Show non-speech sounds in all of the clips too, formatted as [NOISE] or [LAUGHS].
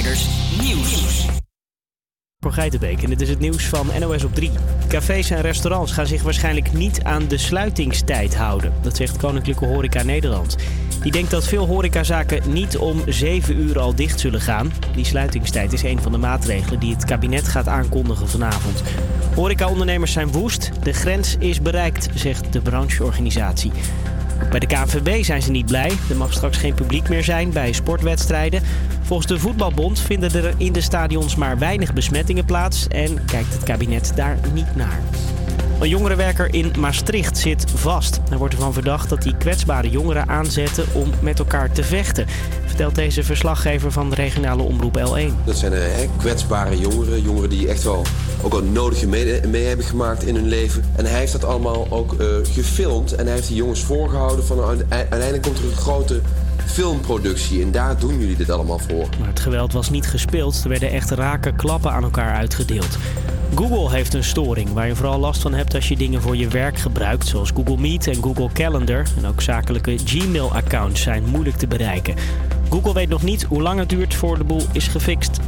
Nieuws. Voor Geitenbeek en dit is het nieuws van NOS op 3. Cafés en restaurants gaan zich waarschijnlijk niet aan de sluitingstijd houden. Dat zegt Koninklijke Horeca Nederland. Die denkt dat veel horecazaken niet om 7 uur al dicht zullen gaan. Die sluitingstijd is een van de maatregelen die het kabinet gaat aankondigen vanavond. Horecaondernemers zijn woest. De grens is bereikt, zegt de brancheorganisatie. Bij de KNVB zijn ze niet blij. Er mag straks geen publiek meer zijn bij sportwedstrijden. Volgens de Voetbalbond vinden er in de stadions maar weinig besmettingen plaats en kijkt het kabinet daar niet naar. Een jongerenwerker in Maastricht zit vast. Er wordt ervan verdacht dat hij kwetsbare jongeren aanzette om met elkaar te vechten. Vertelt deze verslaggever van de regionale omroep L1. Dat zijn eh, kwetsbare jongeren. Jongeren die echt wel ook al nodige mee, hebben gemaakt in hun leven. En hij heeft dat allemaal ook uh, gefilmd. En hij heeft die jongens voorgehouden van uiteindelijk komt er een grote filmproductie. En daar doen jullie dit allemaal voor. Maar het geweld was niet gespeeld. Er werden echt rake klappen aan elkaar uitgedeeld. Google heeft een storing waar je vooral last van hebt als je dingen voor je werk gebruikt, zoals Google Meet en Google Calendar. En ook zakelijke Gmail-accounts zijn moeilijk te bereiken. Google weet nog niet hoe lang het duurt voor de boel is gefixt.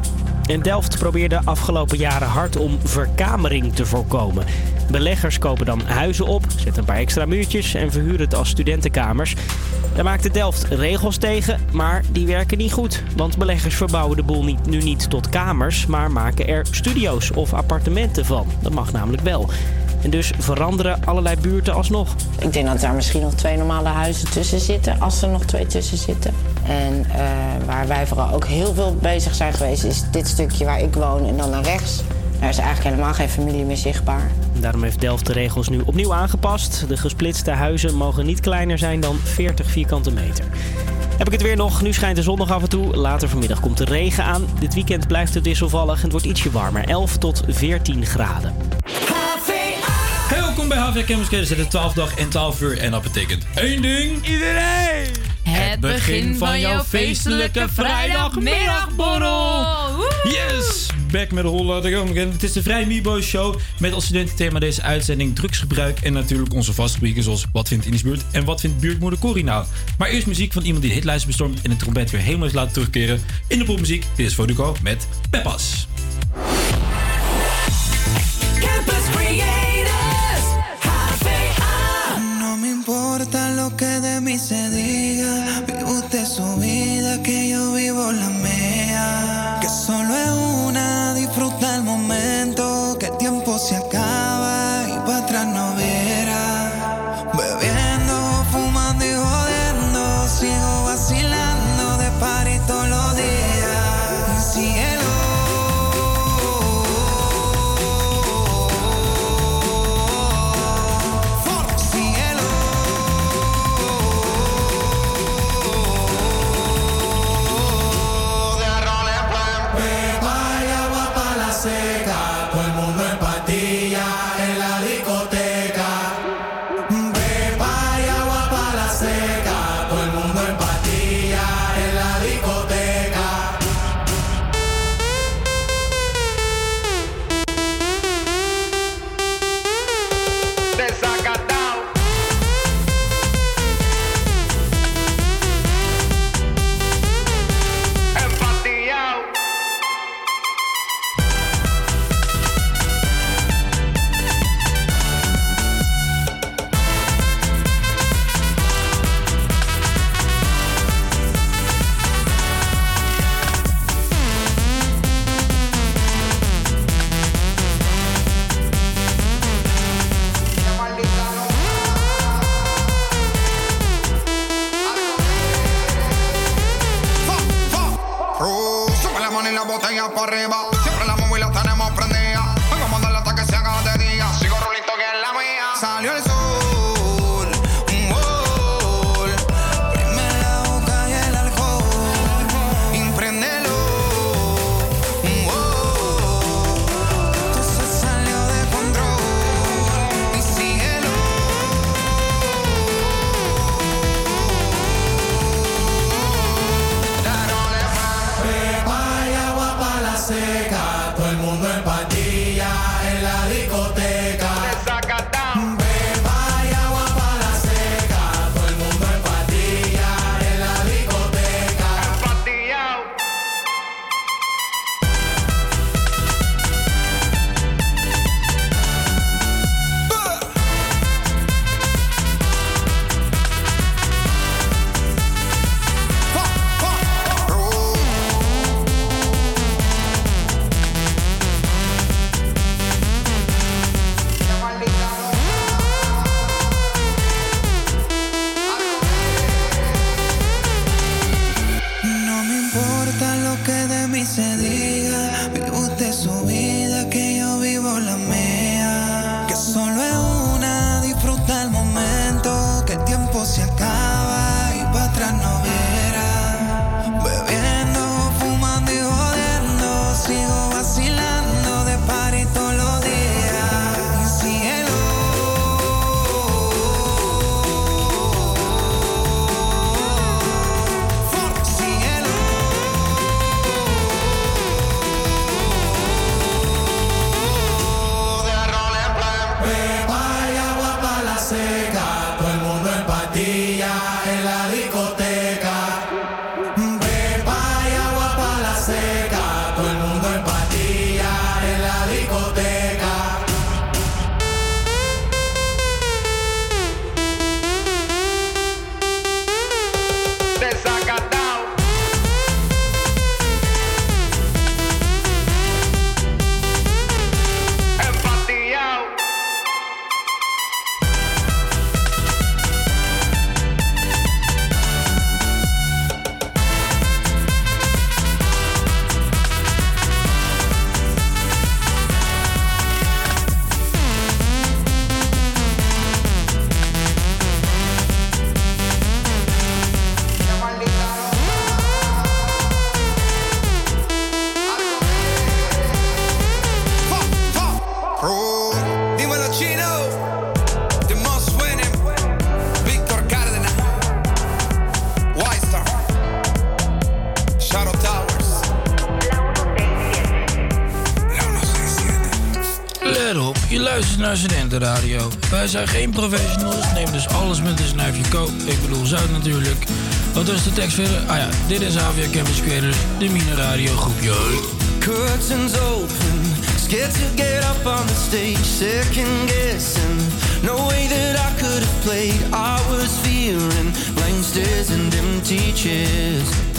En Delft probeerde afgelopen jaren hard om verkamering te voorkomen. Beleggers kopen dan huizen op, zetten een paar extra muurtjes en verhuren het als studentenkamers. Daar maakte Delft regels tegen, maar die werken niet goed. Want beleggers verbouwen de boel niet, nu niet tot kamers, maar maken er studio's of appartementen van. Dat mag namelijk wel. En dus veranderen allerlei buurten alsnog. Ik denk dat daar misschien nog twee normale huizen tussen zitten, als er nog twee tussen zitten. En uh, waar wij vooral ook heel veel bezig zijn geweest, is dit stukje waar ik woon en dan naar rechts. Daar is eigenlijk helemaal geen familie meer zichtbaar. Daarom heeft Delft de regels nu opnieuw aangepast. De gesplitste huizen mogen niet kleiner zijn dan 40 vierkante meter. Heb ik het weer nog? Nu schijnt de zon nog af en toe. Later vanmiddag komt de regen aan. Dit weekend blijft het wisselvallig en het wordt ietsje warmer. 11 tot 14 graden. Welkom bij HV Campus. Het is 12 dag en 12 uur. En dat betekent één ding. Iedereen! Het begin van jouw feestelijke vrijdagmiddagborrel. Yes! Back met de rollen. Het is de Vrij Mibo Show. Met als studententhema deze uitzending drugsgebruik. En natuurlijk onze vaste rubrieken zoals Wat vindt in buurt en Wat vindt buurtmoeder Corrie nou. Maar eerst muziek van iemand die de hitlijst bestormt en de trompet weer helemaal is laten terugkeren. In de popmuziek. Dit is Foduco met Peppas. Radio. Wij zijn geen professionals, neem dus alles met een snuifje koop. Ik bedoel zout natuurlijk. Wat is de tekst verder? Ah ja, dit is Avia Campus Creators, de Mine Radio groepje. Curtains open, scared to get up on the stage, second guessing. No way that I could have played. I was fearing blank stares and empty chairs.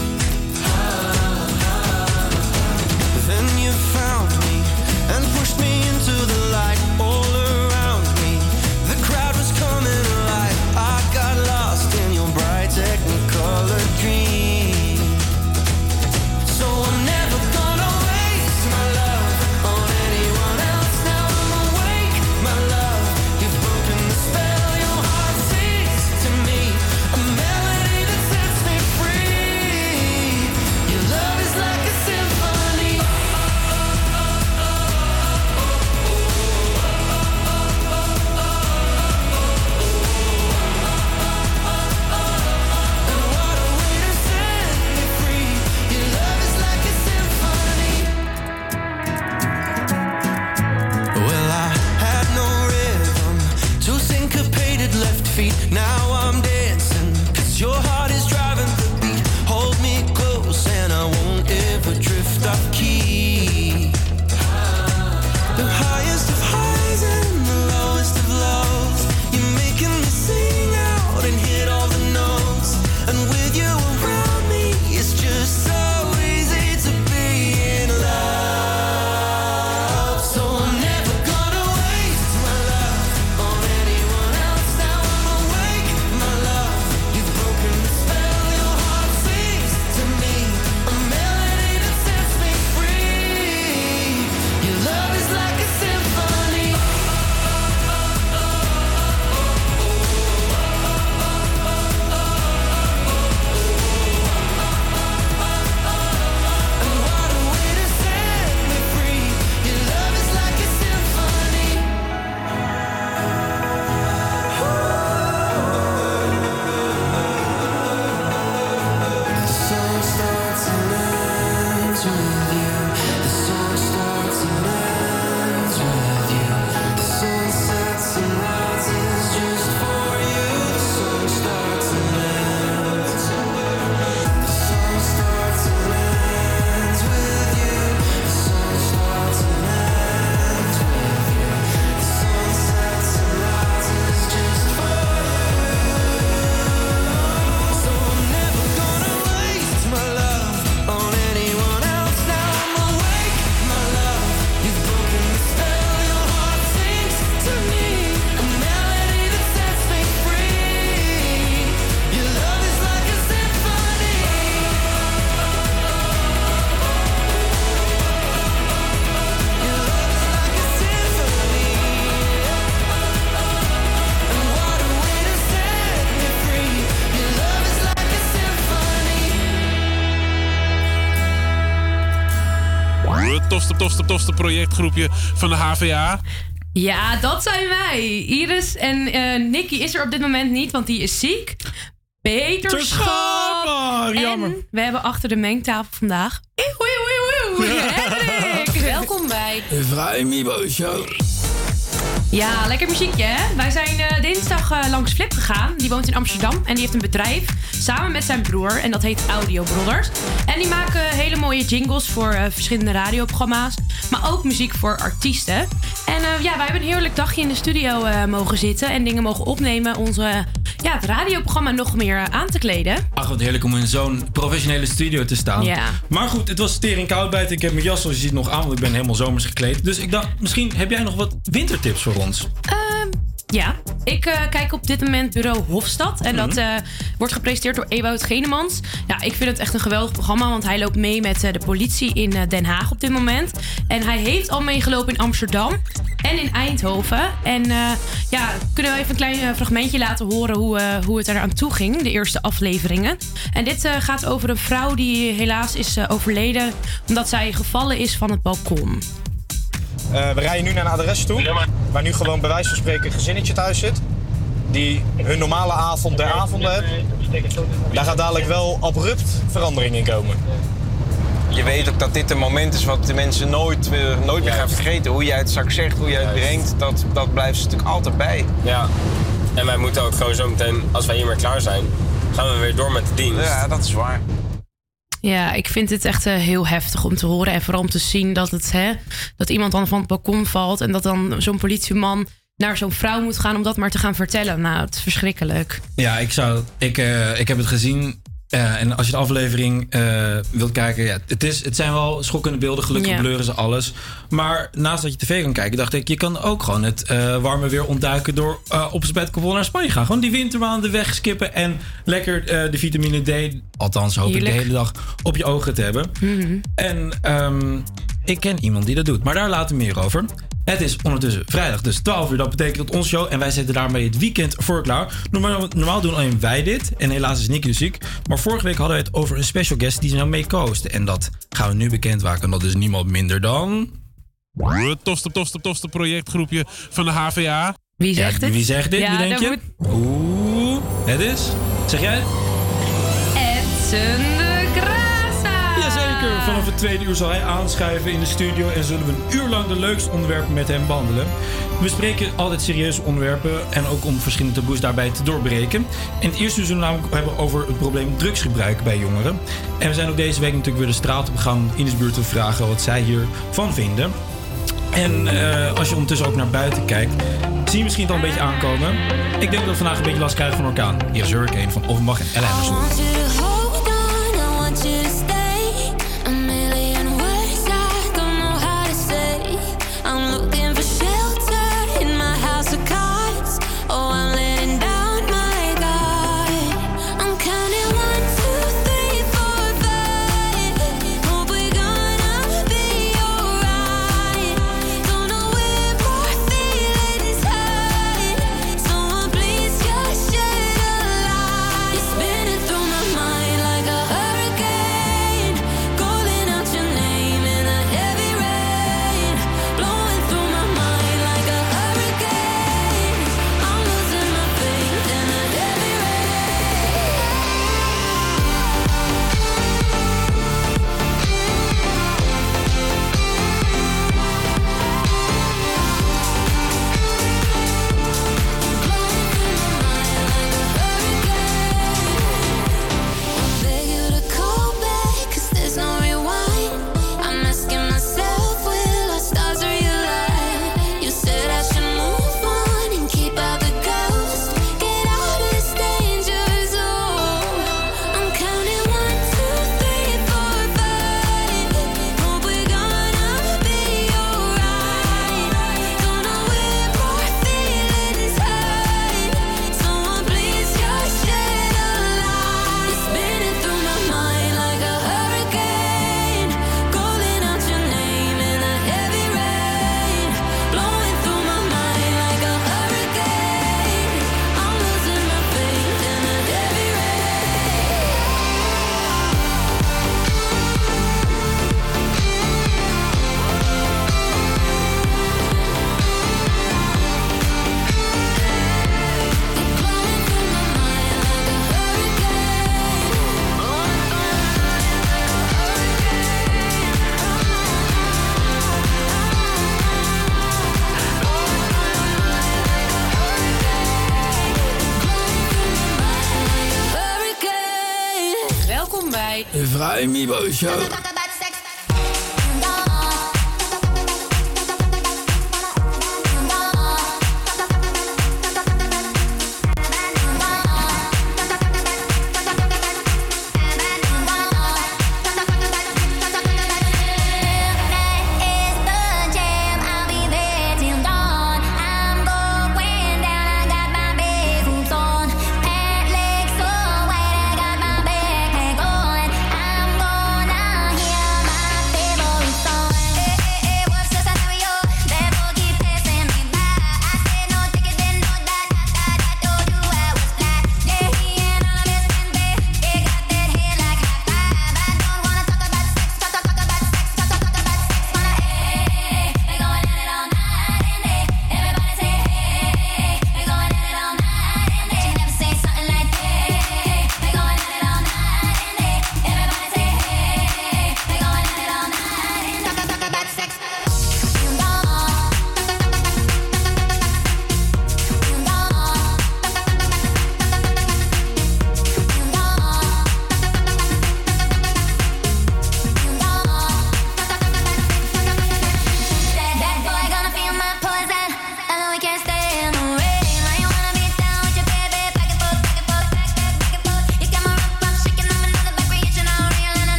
Projectgroepje van de HVA. Ja, dat zijn wij. Iris en uh, Nicky is er op dit moment niet, want die is ziek. Peter Schap. jammer. En we hebben achter de mengtafel vandaag... [LAUGHS] Welkom bij... De Vrij Mibo Show. Ja, lekker muziekje hè. Wij zijn uh, dinsdag uh, langs Flip gegaan. Die woont in Amsterdam en die heeft een bedrijf samen met zijn broer. En dat heet Audio Brothers. En die maken hele mooie jingles voor uh, verschillende radioprogramma's. Maar ook muziek voor artiesten. En ja, wij hebben een heerlijk dagje in de studio mogen zitten. En dingen mogen opnemen. Onze, ja, het radioprogramma nog meer aan te kleden. Ach, wat heerlijk om in zo'n professionele studio te staan. Ja. Maar goed, het was stering koud buiten. Ik heb mijn jas zoals je ziet nog aan, want ik ben helemaal zomers gekleed. Dus ik dacht, misschien heb jij nog wat wintertips voor ons? Ehm, ja, ik uh, kijk op dit moment Bureau Hofstad. En dat uh, wordt gepresenteerd door Ewout Genemans. Ja, ik vind het echt een geweldig programma, want hij loopt mee met uh, de politie in Den Haag op dit moment. En hij heeft al meegelopen in Amsterdam en in Eindhoven. En ja, kunnen we even een klein fragmentje laten horen hoe, hoe het eraan toe ging, de eerste afleveringen. En dit gaat over een vrouw die helaas is overleden omdat zij gevallen is van het balkon. Uh, we rijden nu naar een adres toe, waar nu gewoon bij wijze van spreken een gezinnetje thuis zit. Die hun normale avond der avonden hebben. Daar gaat dadelijk wel abrupt verandering in komen. Je weet ook dat dit een moment is wat de mensen nooit, uh, nooit meer gaan vergeten. Hoe jij het straks zegt, hoe jij het brengt, dat, dat blijft ze natuurlijk altijd bij. Ja, en wij moeten ook gewoon zo meteen, als wij hiermee klaar zijn, gaan we weer door met de dienst. Ja, dat is waar. Ja, ik vind het echt uh, heel heftig om te horen. En vooral om te zien dat, het, hè, dat iemand dan van het balkon valt. En dat dan zo'n politieman naar zo'n vrouw moet gaan om dat maar te gaan vertellen. Nou, het is verschrikkelijk. Ja, ik, zou, ik, uh, ik heb het gezien. Uh, en als je de aflevering uh, wilt kijken, ja, het, is, het zijn wel schokkende beelden. Gelukkig ja. bleuren ze alles. Maar naast dat je tv kan kijken, dacht ik, je kan ook gewoon het uh, warme weer ontduiken door op zijn bed naar Spanje gaan. Gewoon die wintermaanden wegskippen en lekker de vitamine D, althans hoop Heerlijk. ik de hele dag, op je ogen te hebben. Mm -hmm. En um, ik ken iemand die dat doet, maar daar later meer over. Het is ondertussen vrijdag, dus 12 uur. Dat betekent dat ons show. En wij zetten daarmee het weekend voor klaar. Normaal, normaal doen alleen wij dit. En helaas is Nicky dus ziek. Maar vorige week hadden we het over een special guest die ze nou mee coasten. En dat gaan we nu bekendmaken. En dat is niemand minder dan. Het toste, toste, toste projectgroepje van de HVA. Wie zegt ja, het? Wie zegt dit? Ja, wie denk je? Moet... Oeh, het is. Zeg jij? Edson. Vanaf het tweede uur zal hij aanschuiven in de studio en zullen we een uur lang de leukste onderwerpen met hem behandelen. We spreken altijd serieuze onderwerpen en ook om verschillende taboes daarbij te doorbreken. In het eerste uur zullen we namelijk hebben over het probleem drugsgebruik bij jongeren. En we zijn ook deze week natuurlijk weer de straat op gegaan in de buurt te vragen wat zij hiervan vinden. En uh, als je ondertussen ook naar buiten kijkt, zie je misschien het al een beetje aankomen. Ik denk dat we vandaag een beetje last krijgen van orkaan. Hier is Hurricane van Offenbach en Anderson.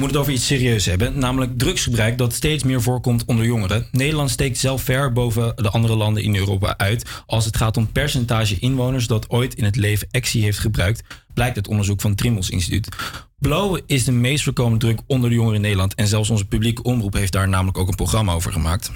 Moet het over iets serieus hebben, namelijk drugsgebruik dat steeds meer voorkomt onder jongeren. Nederland steekt zelf ver boven de andere landen in Europa uit als het gaat om percentage inwoners dat ooit in het leven ecstasy heeft gebruikt, blijkt uit onderzoek van het Trimbos Instituut. Blowen is de meest voorkomende druk onder de jongeren in Nederland en zelfs onze publieke omroep heeft daar namelijk ook een programma over gemaakt.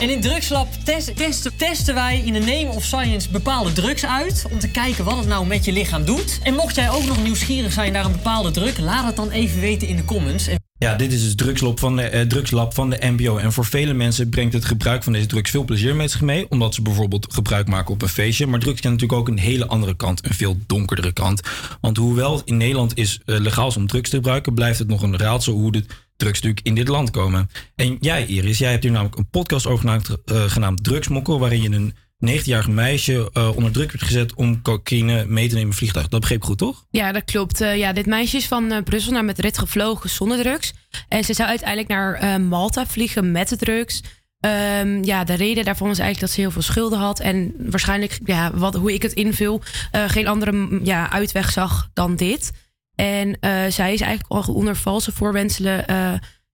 En in Drugslab test- testen, testen wij in de name of science bepaalde drugs uit. Om te kijken wat het nou met je lichaam doet. En mocht jij ook nog nieuwsgierig zijn naar een bepaalde drug, laat het dan even weten in de comments. Ja, dit is dus drugslab van, de, drugslab van de MBO. En voor vele mensen brengt het gebruik van deze drugs veel plezier met zich mee. Omdat ze bijvoorbeeld gebruik maken op een feestje. Maar drugs kan natuurlijk ook een hele andere kant, een veel donkerdere kant. Want hoewel het in Nederland is eh, legaal om drugs te gebruiken, blijft het nog een raadsel hoe de drugs natuurlijk in dit land komen. En jij, Iris, jij hebt hier namelijk een podcast over gemaakt, eh, genaamd Drugsmokkel. Waarin je een 19-jarig meisje eh, onder druk werd gezet om cocaïne mee te nemen in vliegtuig. Dat begreep ik goed, toch? Ja, dat klopt. Eh, ja, dit meisje is van eh, Brussel naar Madrid gevlogen zonder drugs. En ze zou uiteindelijk naar Malta vliegen met de drugs. Ehm, ja, de reden daarvan was eigenlijk dat ze heel veel schulden had. En waarschijnlijk, ja, wat, hoe ik het invul, geen andere ja, uitweg zag dan dit. En zij is eigenlijk al onder valse voorwenselen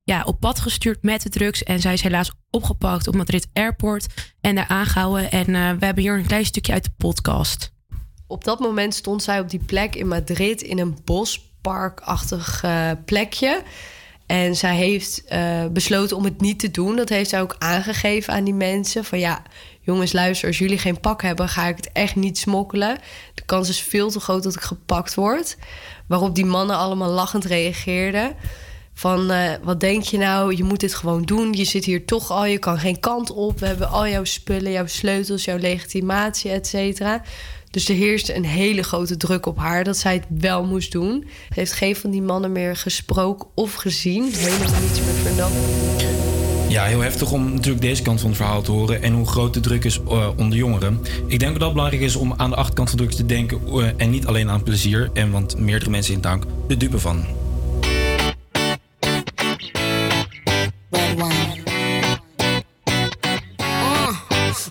ja, op pad gestuurd met de drugs. En zij is helaas opgepakt op Madrid Airport en daar aangehouden. En eh, we hebben hier een klein stukje uit de podcast. Op dat moment stond zij op die plek in Madrid in een bosparkachtig eh, plekje. En zij heeft eh, besloten om het niet te doen. Dat heeft zij ook aangegeven aan die mensen. Van ja, jongens, luister, als jullie geen pak hebben, ga ik het echt niet smokkelen. De kans is veel te groot dat ik gepakt word. Waarop die mannen allemaal lachend reageerden. Van eh, wat denk je nou? Je moet dit gewoon doen. Je zit hier toch al, je kan geen kant op. We hebben al jouw spullen, jouw sleutels, jouw legitimatie, et cetera. Dus er heerste een hele grote druk op haar dat zij het wel moest doen. Heeft geen van die mannen meer gesproken of gezien. Helemaal niets meer vernomen. Ja, heel heftig om natuurlijk deze kant van het verhaal te horen en hoe groot de druk is eh, onder jongeren. Ik denk dat het belangrijk is om aan de achterkant van drugs te denken eh, en niet alleen aan plezier. En want meerdere mensen in dank de dupe van. red wine. Uh,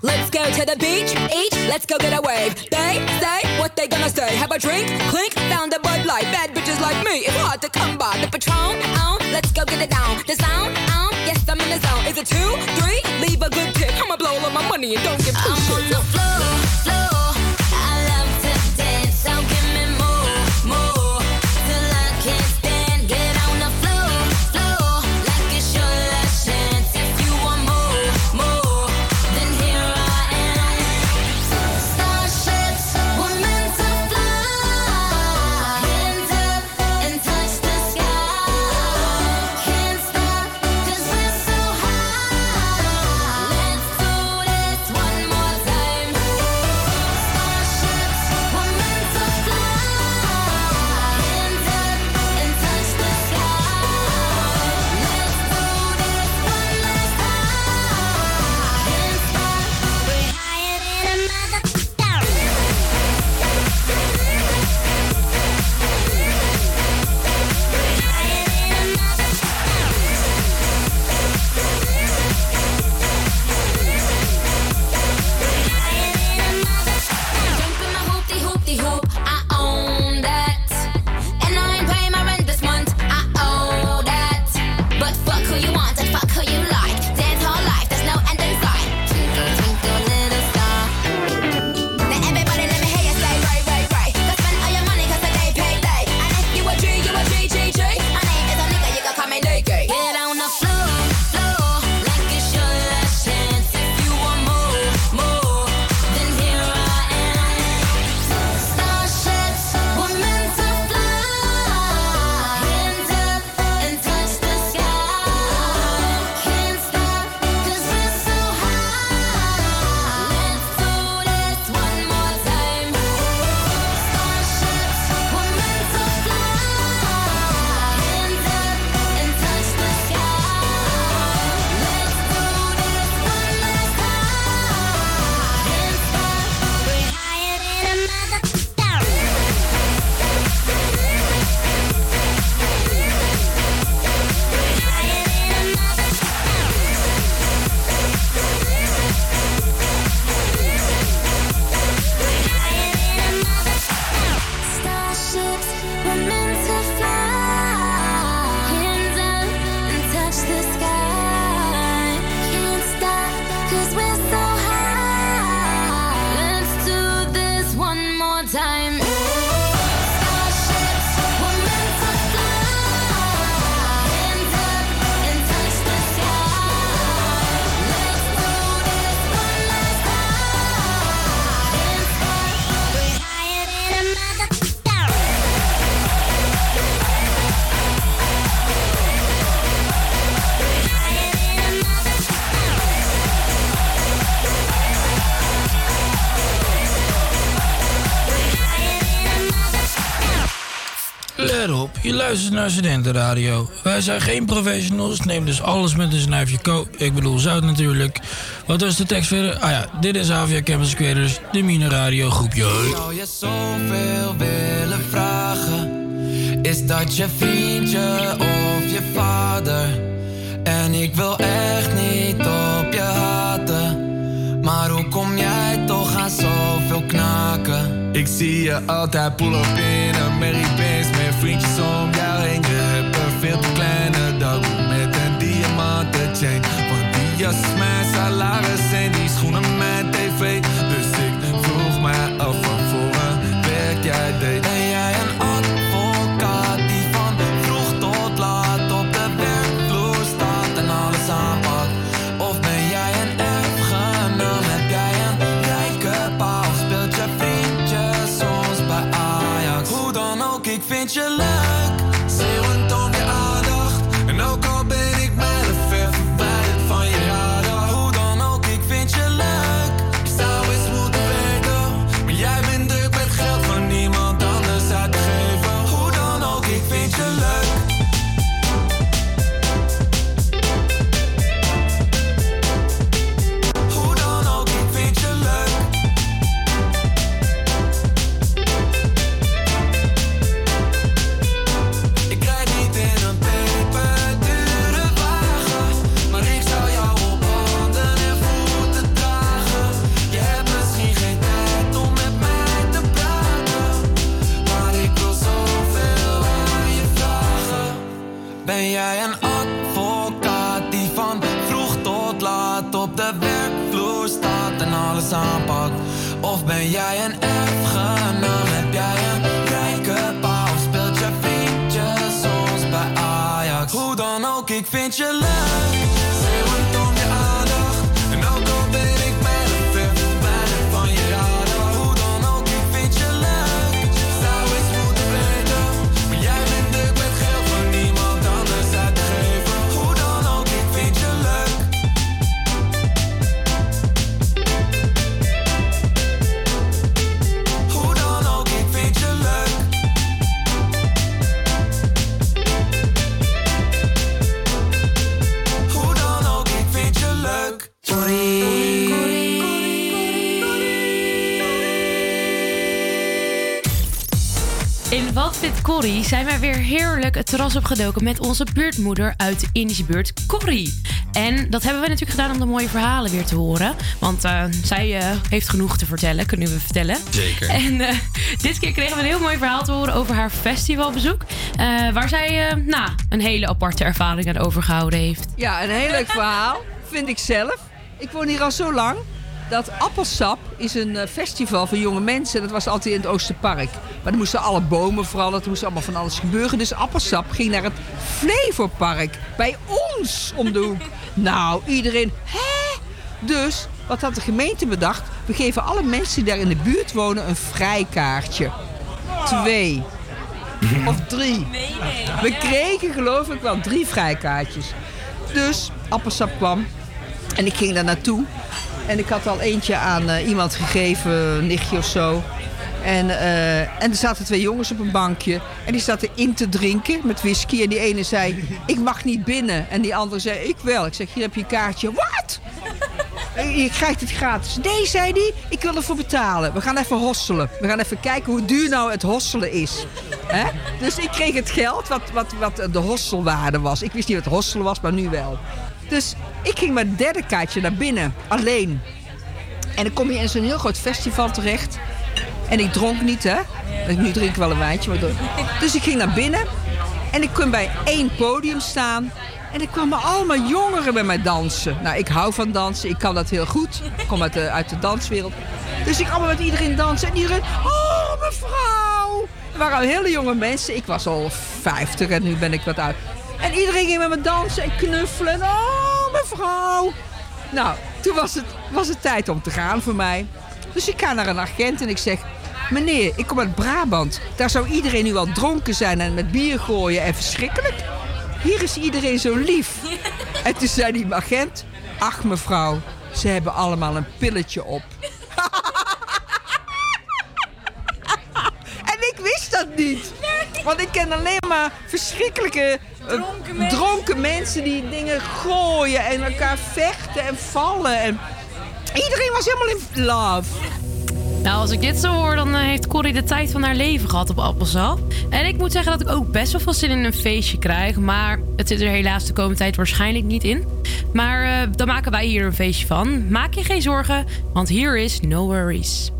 let's go to the beach, each, let's go get a wave. They say what they gonna say. Have a drink, clink, found a Bud Light. Bad bitches like me, it's hard to come by. The Patron, on, let's go get it down. The sound, on, yes, I'm in the zone. Is it two, three? Leave a good tip. I'ma blow all my money and don't give a shit. luistert naar Studentenradio. Wij zijn geen professionals, neem dus alles met een snuifje koop. Ik bedoel zout natuurlijk. Wat was de tekst verder? Ah ja, dit is Avia Campus Creators, de Mine Radio groepje. Ik zou je zoveel willen vragen. Is dat je vriendje of je vader? En ik wil echt niet op je haten. Maar hoe kom jij toch aan zoveel knaken? Ik zie je altijd pull-up in een Mary Benz met vriendjes Mijn salaris en zijn die schoenen met zijn wij weer heerlijk het terras opgedoken met onze buurtmoeder uit de Indische buurt, Corrie. En dat hebben we natuurlijk gedaan om de mooie verhalen weer te horen. Want eh, zij eh, heeft genoeg te vertellen, kunnen we vertellen. Zeker. [LAUGHS] En eh, dit keer kregen we een heel mooi verhaal te horen over haar festivalbezoek. eh, waar zij eh, nou, een hele aparte ervaring aan overgehouden heeft. Ja, een heel leuk verhaal, vind ik zelf. Ik woon hier al zo lang. Dat Appelsap is een festival voor jonge mensen. Dat was altijd in het Oosterpark. Maar er moesten alle bomen vooral, er moest allemaal van alles gebeuren. Dus Appelsap ging naar het Flevopark. Bij ons om de hoek. Nou, iedereen, hè? Dus, wat had de gemeente bedacht? We geven alle mensen die daar in de buurt wonen een vrijkaartje. Twee. Of drie. We kregen geloof ik wel drie vrijkaartjes. Dus Appelsap kwam en ik ging daar naartoe. En ik had al eentje aan eh, iemand gegeven, een nichtje of zo. En, eh, en er zaten twee jongens op een bankje. En die zaten in te drinken met whisky. En die ene zei, ik mag niet binnen. En die andere zei, ik wel. Ik zeg, hier heb je een kaartje. Wat? Eh, Je krijgt het gratis. Nee, zei hij, ik wil ervoor betalen. We gaan even hosselen. We gaan even kijken hoe duur nou het hosselen is. Dus ik kreeg het geld wat, wat, wat de hosselwaarde was. Ik wist niet wat hosselen was, maar nu wel. Dus ik ging het derde kaartje naar binnen, alleen. En dan kom je in zo'n heel groot festival terecht. En ik dronk niet, hè. Nu drink ik wel een wijntje. Maar dus ik ging naar binnen. En ik kon bij één podium staan. En er kwamen allemaal jongeren bij mij dansen. Nou, ik hou van dansen. Ik kan dat heel goed. Ik kom uit de, uit de danswereld. Dus ik allemaal met iedereen dansen. En iedereen... Oh, mevrouw! Er waren al hele jonge mensen. Ik was al 50 en nu ben ik wat uit. En iedereen ging met me dansen en knuffelen. Oh, mevrouw! Nou, toen was het, was het tijd om te gaan voor mij. Dus ik ga naar een agent en ik zeg... Meneer, ik kom uit Brabant. Daar zou iedereen nu al dronken zijn en met bier gooien en verschrikkelijk. Hier is iedereen zo lief. En toen zei die agent... Ach mevrouw, ze hebben allemaal een pilletje op. En ik wist dat niet. Want ik ken alleen maar verschrikkelijke eh, dronken, mensen. die dingen gooien en elkaar vechten en vallen. En iedereen was helemaal in love. Nou, als ik dit zo hoor, dan eh, heeft Corrie de tijd van haar leven gehad op Appelsap. En ik moet zeggen dat ik ook best wel veel zin in een feestje krijg. Maar het zit er helaas de komende tijd waarschijnlijk niet in. Maar eh, dan maken wij hier een feestje van. Maak je geen zorgen, want hier is No Worries.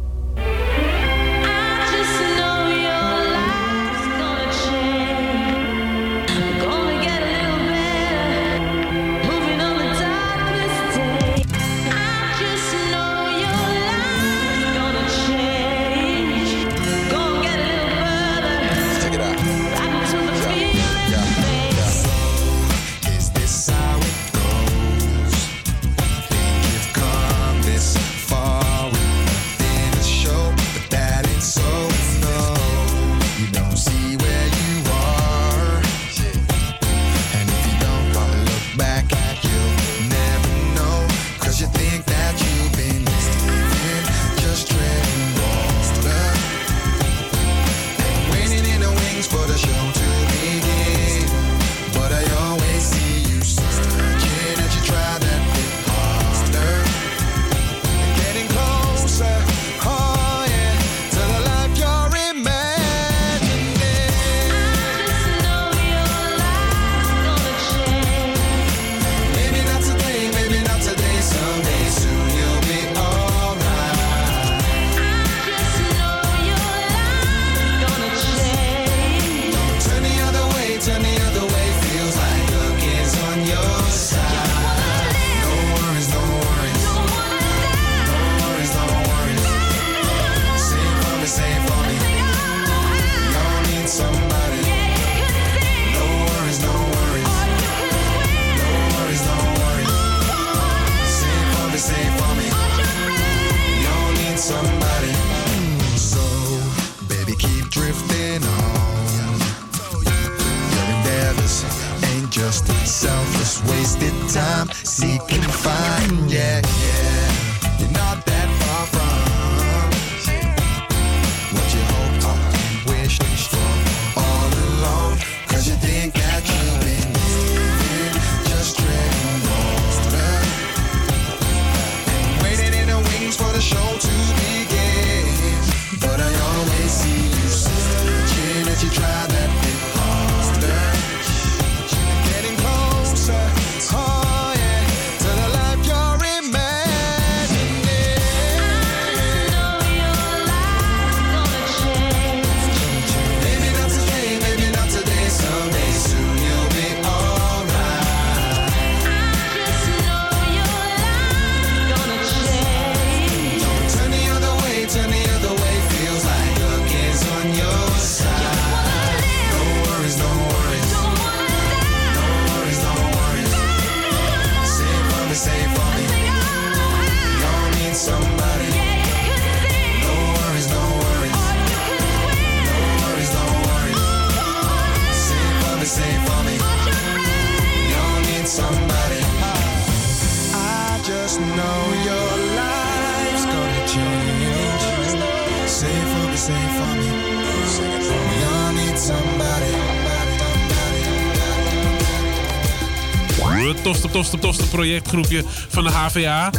Tofste, tofste, projectgroepje van de HVA.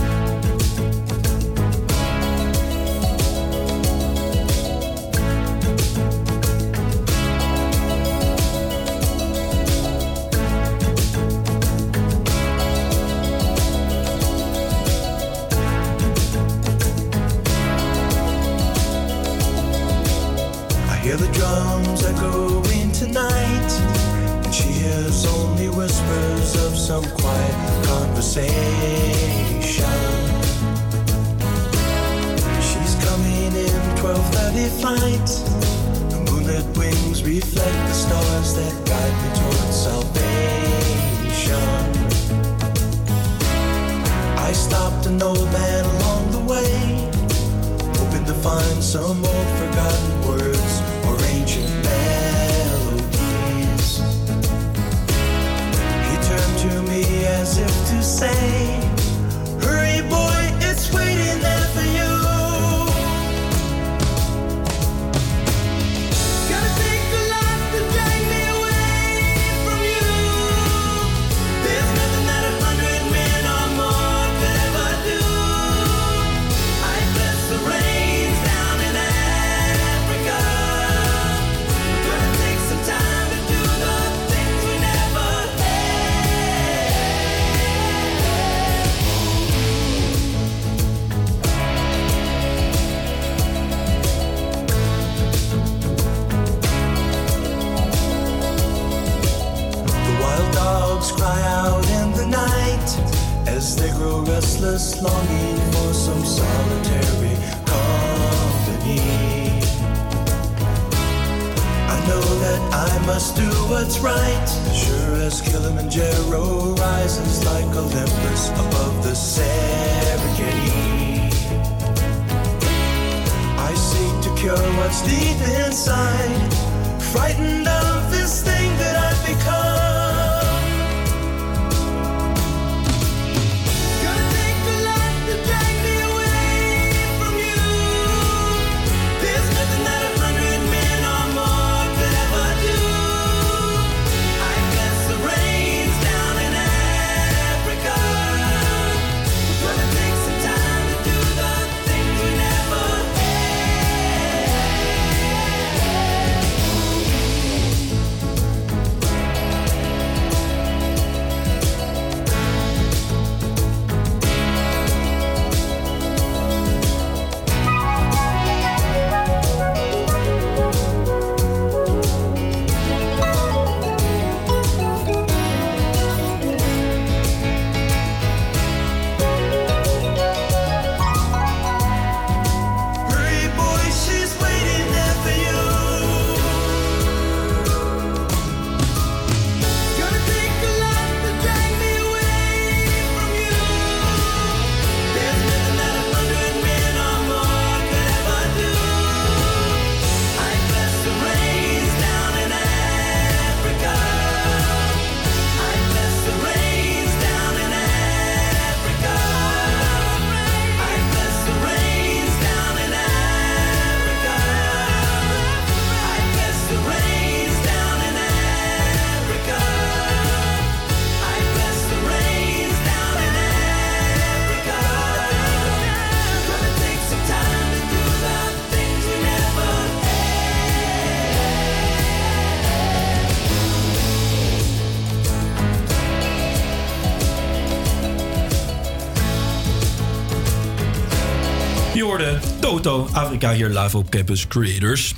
Hoorde Toto Afrika hier live op Campus Creators.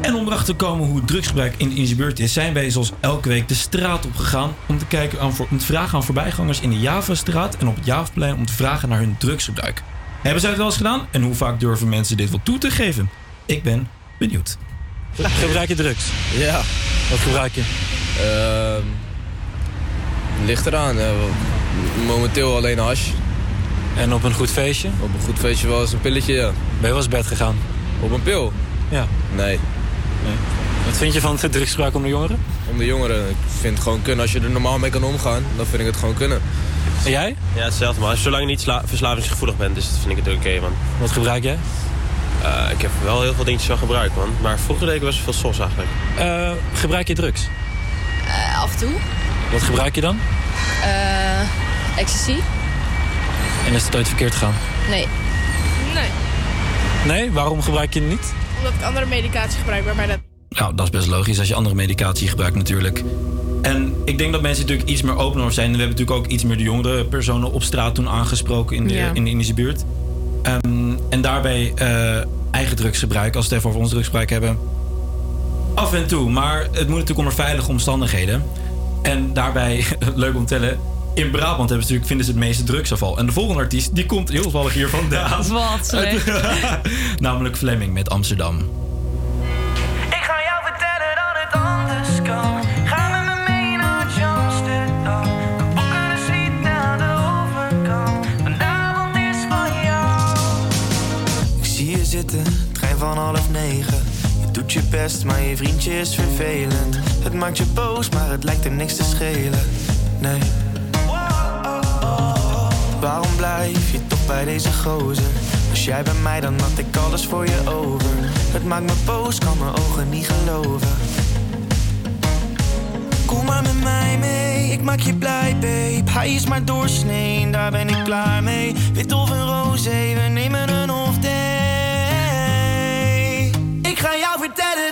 En om erachter te komen hoe drugsgebruik in de buurt is, zijn wij zoals elke week de straat op gegaan om te, kijken aan, voor- om te vragen aan voorbijgangers in de Javastraat en op het Javaplein om te vragen naar hun drugsgebruik. Hebben zij het wel eens gedaan en hoe vaak durven mensen dit wel toe te geven? Ik ben benieuwd. Gebruik je drugs? Ja. Wat gebruik je? Ehm, ligt eraan. eh, momenteel alleen hash. En op een goed feestje? Op een goed feestje wel eens een pilletje, ja. Ben je wel eens bed gegaan? Op een pil? Ja. Nee. Wat vind je van het drugsgebruik onder jongeren? Om de jongeren. Ik vind het gewoon kunnen. Als je er normaal mee kan omgaan, dan vind ik het gewoon kunnen. En jij? Ja, hetzelfde man. Zolang je niet sla- verslavingsgevoelig bent, dus vind ik het oké man. Wat gebruik jij? Eh, ik heb wel heel veel dingetjes van gebruikt man. Maar vroeger deed ik best wel veel sos eigenlijk. Eh, gebruik je drugs? Eh, af en toe. Wat gebruik je dan? Eh, ecstasy? En is het ooit verkeerd gegaan? Nee. Nee. Nee? Waarom gebruik je het niet? Omdat ik andere medicatie gebruik waarbij dat... Nou, dat is best logisch als je andere medicatie gebruikt natuurlijk. En ik denk dat mensen natuurlijk iets meer opener zijn. En we hebben natuurlijk ook iets meer de jongere personen op straat toen aangesproken in de, Ja. in de Indische buurt. Ehm, en daarbij eh, eigen drugsgebruik, als we het even over ons drugsgebruik hebben. Af en toe, maar het moet natuurlijk onder veilige omstandigheden. En daarbij, [LAUGHS] leuk om te tellen, in Brabant hebben ze natuurlijk, vinden ze het meeste drugsafval. En de volgende artiest, die komt heel toevallig hier vandaan. [LAUGHS] Wat slecht. [LAUGHS] Namelijk Fleming met Amsterdam. Ik ga jou vertellen dat het anders kan. Ga met me mee naar Amsterdam. We boeken een suite aan de overkant. Vanavond is van jou. Ik zie je zitten, trein van half negen. Je doet je best, maar je vriendje is vervelend. Het maakt je boos, maar het lijkt hem niks te schelen. Nee. Waarom blijf je toch bij deze gozer? Was jij bij mij, dan had ik alles voor je over. Het maakt me boos, kan mijn ogen niet geloven. Kom maar met mij mee, ik maak je blij, babe. Hij is maar doorsnee, daar ben ik klaar mee. Wit of een roze, we nemen een off day. Ik ga jou vertellen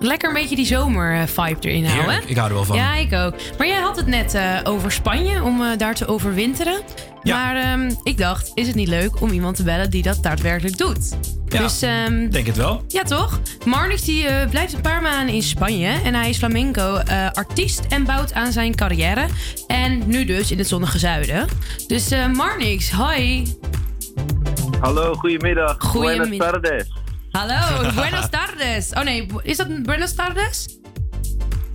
Lekker een beetje die zomer-vibe erin houden. Heerlijk, ik hou er wel van. Ja, ik ook. Maar jij had het net eh, over Spanje, om eh, daar te overwinteren. Maar ehm, ik dacht, is het niet leuk om iemand te bellen die dat daadwerkelijk doet? Ja, dus, ehm, denk het wel. Ja, toch? Marnix die, eh, blijft een paar maanden in Spanje. En hij is flamenco-artiest en bouwt aan zijn carrière. En nu dus in het zonnige zuiden. Dus eh, Marnix, hoi. Hallo, goedemiddag. Goedemiddag. Buenas tardes. Hallo, [LAUGHS] buenas tardes. Oh nee, is dat buenas tardes?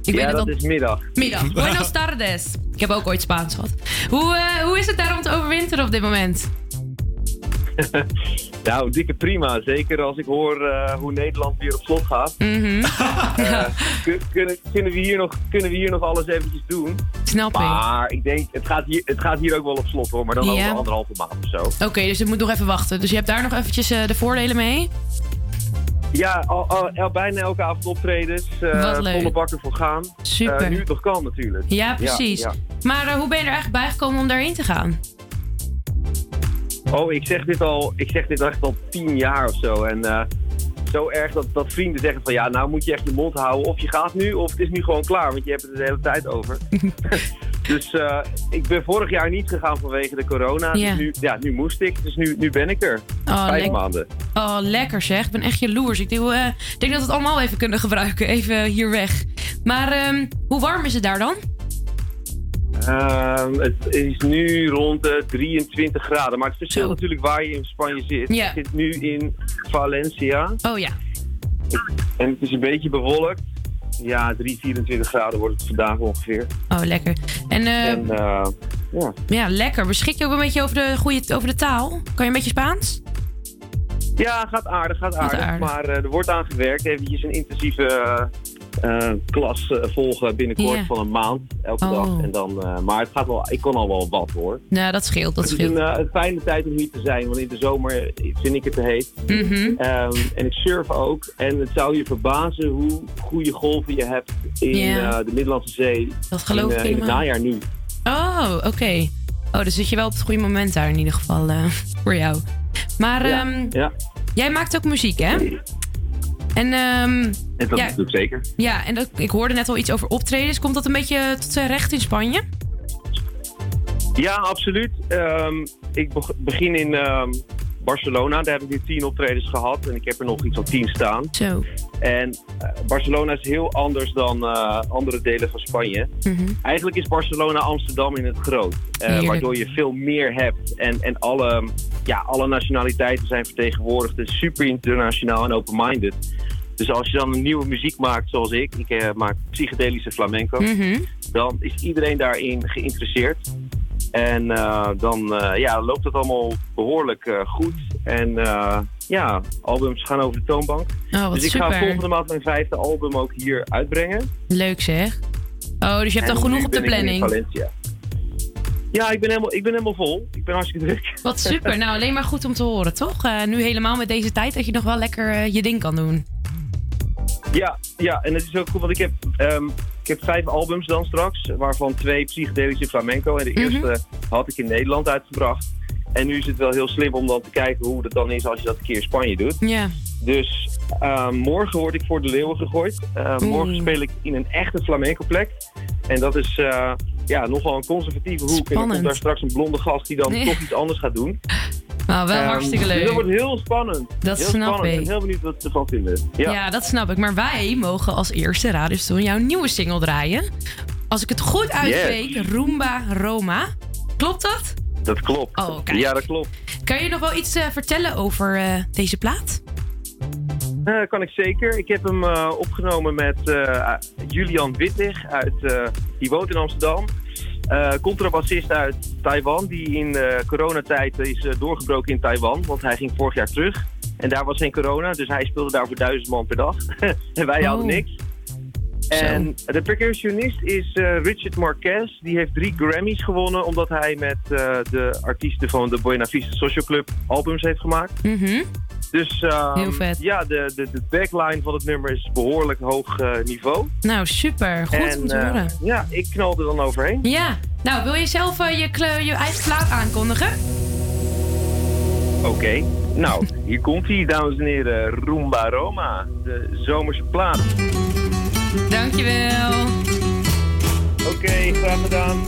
Ik ja, weet het dat al. is middag. Middag. [LAUGHS] Buenos tardes. Ik heb ook ooit Spaans gehad. Hoe, eh, hoe is het daar om te overwinteren op dit moment? [LAUGHS] nou, dikke prima. Zeker als ik hoor eh, hoe Nederland weer op slot gaat. Mhm. [LAUGHS] Eh, kun- kunnen, kunnen, we hier nog, kunnen we hier nog alles eventjes doen? Snap ik. Maar ik denk, het gaat, hier, het gaat hier ook wel op slot hoor. Maar dan over anderhalve maand of zo. Oké, dus ik moet nog even wachten. Dus je hebt daar nog eventjes de voordelen mee? Ja, al, al- bijna elke avond optredens. leuk. volle bakken voor gaan. Super. Eh, nu nog kan natuurlijk. Ja, precies. ja. Maar eh, hoe ben je er eigenlijk bijgekomen om daarheen te gaan? Oh, ik zeg dit al, ik zeg dit echt al tien jaar of zo. En zo erg dat, dat vrienden zeggen van ja, nou moet je echt je mond houden. Of je gaat nu, of het is nu gewoon klaar, want je hebt het de hele tijd over. [LAUGHS] dus eh, ik ben vorig jaar niet gegaan vanwege de corona. Ja. Dus nu, ja, nu moest ik, dus nu, nu ben ik er. Oh, Vijf maanden. Oh, lekker zeg. Ik ben echt jaloers. Ik denk, ik denk dat we het allemaal even kunnen gebruiken. Even hier weg. Maar ehm, hoe warm is het daar dan? Ehm, het is nu rond de 23 graden. Maar het verschilt natuurlijk waar je in Spanje zit. Ja. Ik zit nu in Valencia. Oh ja. En het is een beetje bewolkt. Ja, 3, 24 graden wordt het vandaag ongeveer. Oh, lekker. En, eh, En eh, ja. ja, lekker. Beschik je ook een beetje over de, goede, over de taal? Kan je een beetje Spaans? ja, gaat aardig, gaat aardig. aardig. Maar eh, er wordt aan gewerkt. Eventjes een intensieve klas eh, volgen binnenkort van een maand. Elke Oh. dag. En dan, eh, maar het gaat wel, ik kon al wel wat hoor. Nou, dat scheelt. Dat het is scheelt. een, eh, een fijne tijd om hier te zijn, want in de zomer vind ik het te heet. Mhm. Ehm, en ik surf ook. En het zou je verbazen hoe goede golven je hebt in eh, de Middellandse Zee. Dat geloof in, ik eh, in het najaar nu. Oh, oké. Oh, dus zit je wel op het goede moment daar in ieder geval eh, voor jou. Maar Ja, ehm, ja. jij maakt ook muziek, hè? En, ehm, En dat ja, ik zeker. ja, en dat, ik hoorde net al iets over optredens. Komt dat een beetje tot zijn recht in Spanje? Ja, absoluut. Ehm, ik beg- begin in ehm, Barcelona. Daar heb ik nu tien optredens gehad. En ik heb er nog iets van tien staan. Zo. En eh, Barcelona is heel anders dan eh, andere delen van Spanje. Mhm. Eigenlijk is Barcelona Amsterdam in het groot. eh, waardoor je veel meer hebt. En, en alle, ja, alle nationaliteiten zijn vertegenwoordigd. Het is super internationaal en open-minded. Dus als je dan een nieuwe muziek maakt zoals ik, ik maak psychedelische flamenco, Mhm. dan is iedereen daarin geïnteresseerd. En eh, dan eh, ja, loopt het allemaal behoorlijk eh, goed. En ja, albums gaan over de toonbank. Oh, wat dus ik ga volgende maand mijn vijfde album ook hier uitbrengen. Leuk zeg. Oh, dus je hebt En al genoeg op de planning. Valencia. Ja, ik ben, helemaal, ik ben helemaal vol. Ik ben hartstikke druk. [LAUGHS] Wat super. Nou, alleen maar goed om te horen, toch? Nu helemaal met deze tijd dat je nog wel lekker je ding kan doen. Ja, ja, en het is ook goed, want ik heb, ehm, ik heb vijf albums dan straks, waarvan twee psychedelische flamenco. En de Mhm. eerste had ik in Nederland uitgebracht. En nu is het wel heel slim om dan te kijken hoe het dan is als je dat een keer in Spanje doet. Ja. Dus eh, morgen word ik voor de leeuwen gegooid. Eh, morgen speel ik in een echte flamenco plek. En dat is eh, ja, nogal een conservatieve hoek. En dan komt daar straks een blonde gast die dan toch iets anders gaat doen. [LAUGHS] Nou, wel Ehm, hartstikke dus leuk. dat wordt heel spannend. Dat heel snap spannend. ik. Ik ben heel benieuwd wat ze ervan vinden. Ja. Ja. dat snap ik. Maar wij mogen als eerste Radiostoon jouw nieuwe single draaien. Als ik het goed uitspreek, Roomba Roma. Klopt dat? Dat klopt. Oh, kijk. Ja, dat klopt. Kan je nog wel iets eh, vertellen over eh, deze plaat? Eh, kan ik zeker. Ik heb hem opgenomen met Julian Wittig. Uit, die woont in Amsterdam. Contrabassist uit Taiwan. Die in de coronatijd is eh, doorgebroken in Taiwan. Want hij ging vorig jaar terug. En daar was geen corona. Dus hij speelde daar voor duizend man per dag. [LAUGHS] en wij Oh. hadden niks. En de percussionist is eh, Richard Marquez. Die heeft drie Grammys gewonnen. Omdat hij met eh, de artiesten van de Buena Vista Social Club albums heeft gemaakt. Mhm. Dus ehm, Heel vet. ja, de, de, de backline van het nummer is behoorlijk hoog eh, niveau. Nou, super. Goed en, om te eh, horen. ja, ik knal er dan overheen. Ja. Nou, wil je zelf eh, je, kle- je eigen plaat aankondigen? Oké, nou, [LAUGHS] hier komt hij, dames en heren. Roomba Roma, de zomerse plaat. Dankjewel. Oké, graag gedaan.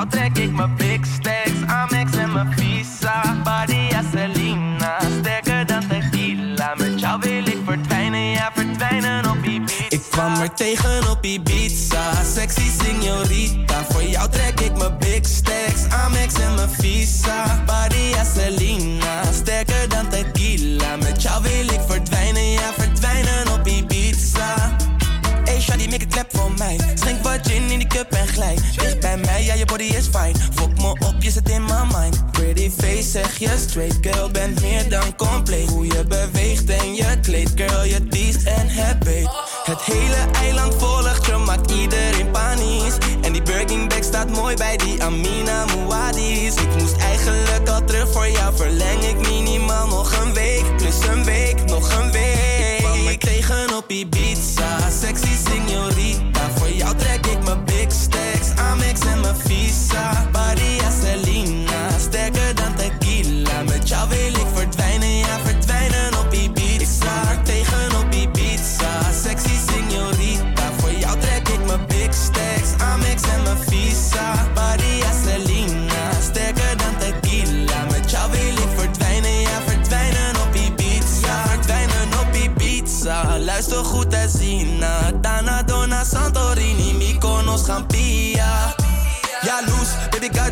Jou trek ik mijn big stacks, Amex en mijn visa. Body Selena, sterker dan tequila. Met jou wil ik verdwijnen, ja verdwijnen op Ibiza. Ik kwam er tegen op Ibiza, sexy signorita. Voor jou trek ik mijn big stacks, Amex en mijn visa. Body Selena, sterker dan tequila. Met jou wil ik verdwijnen, ja verdwijnen op Ibiza. Hey Shadi, make a clap voor mij. Schenk wat gin in die cup en glij is fine. Fok me op, je zit in my mind. Pretty face, zeg je straight. Girl, bent meer dan compleet. Hoe je beweegt en je kleed. Girl, je teest en beet. Het hele eiland volgt je, maakt iedereen panisch. En die Birkin bag staat mooi bij die Amina Muadis. Ik moest eigenlijk al terug voor jou. Verleng ik minimaal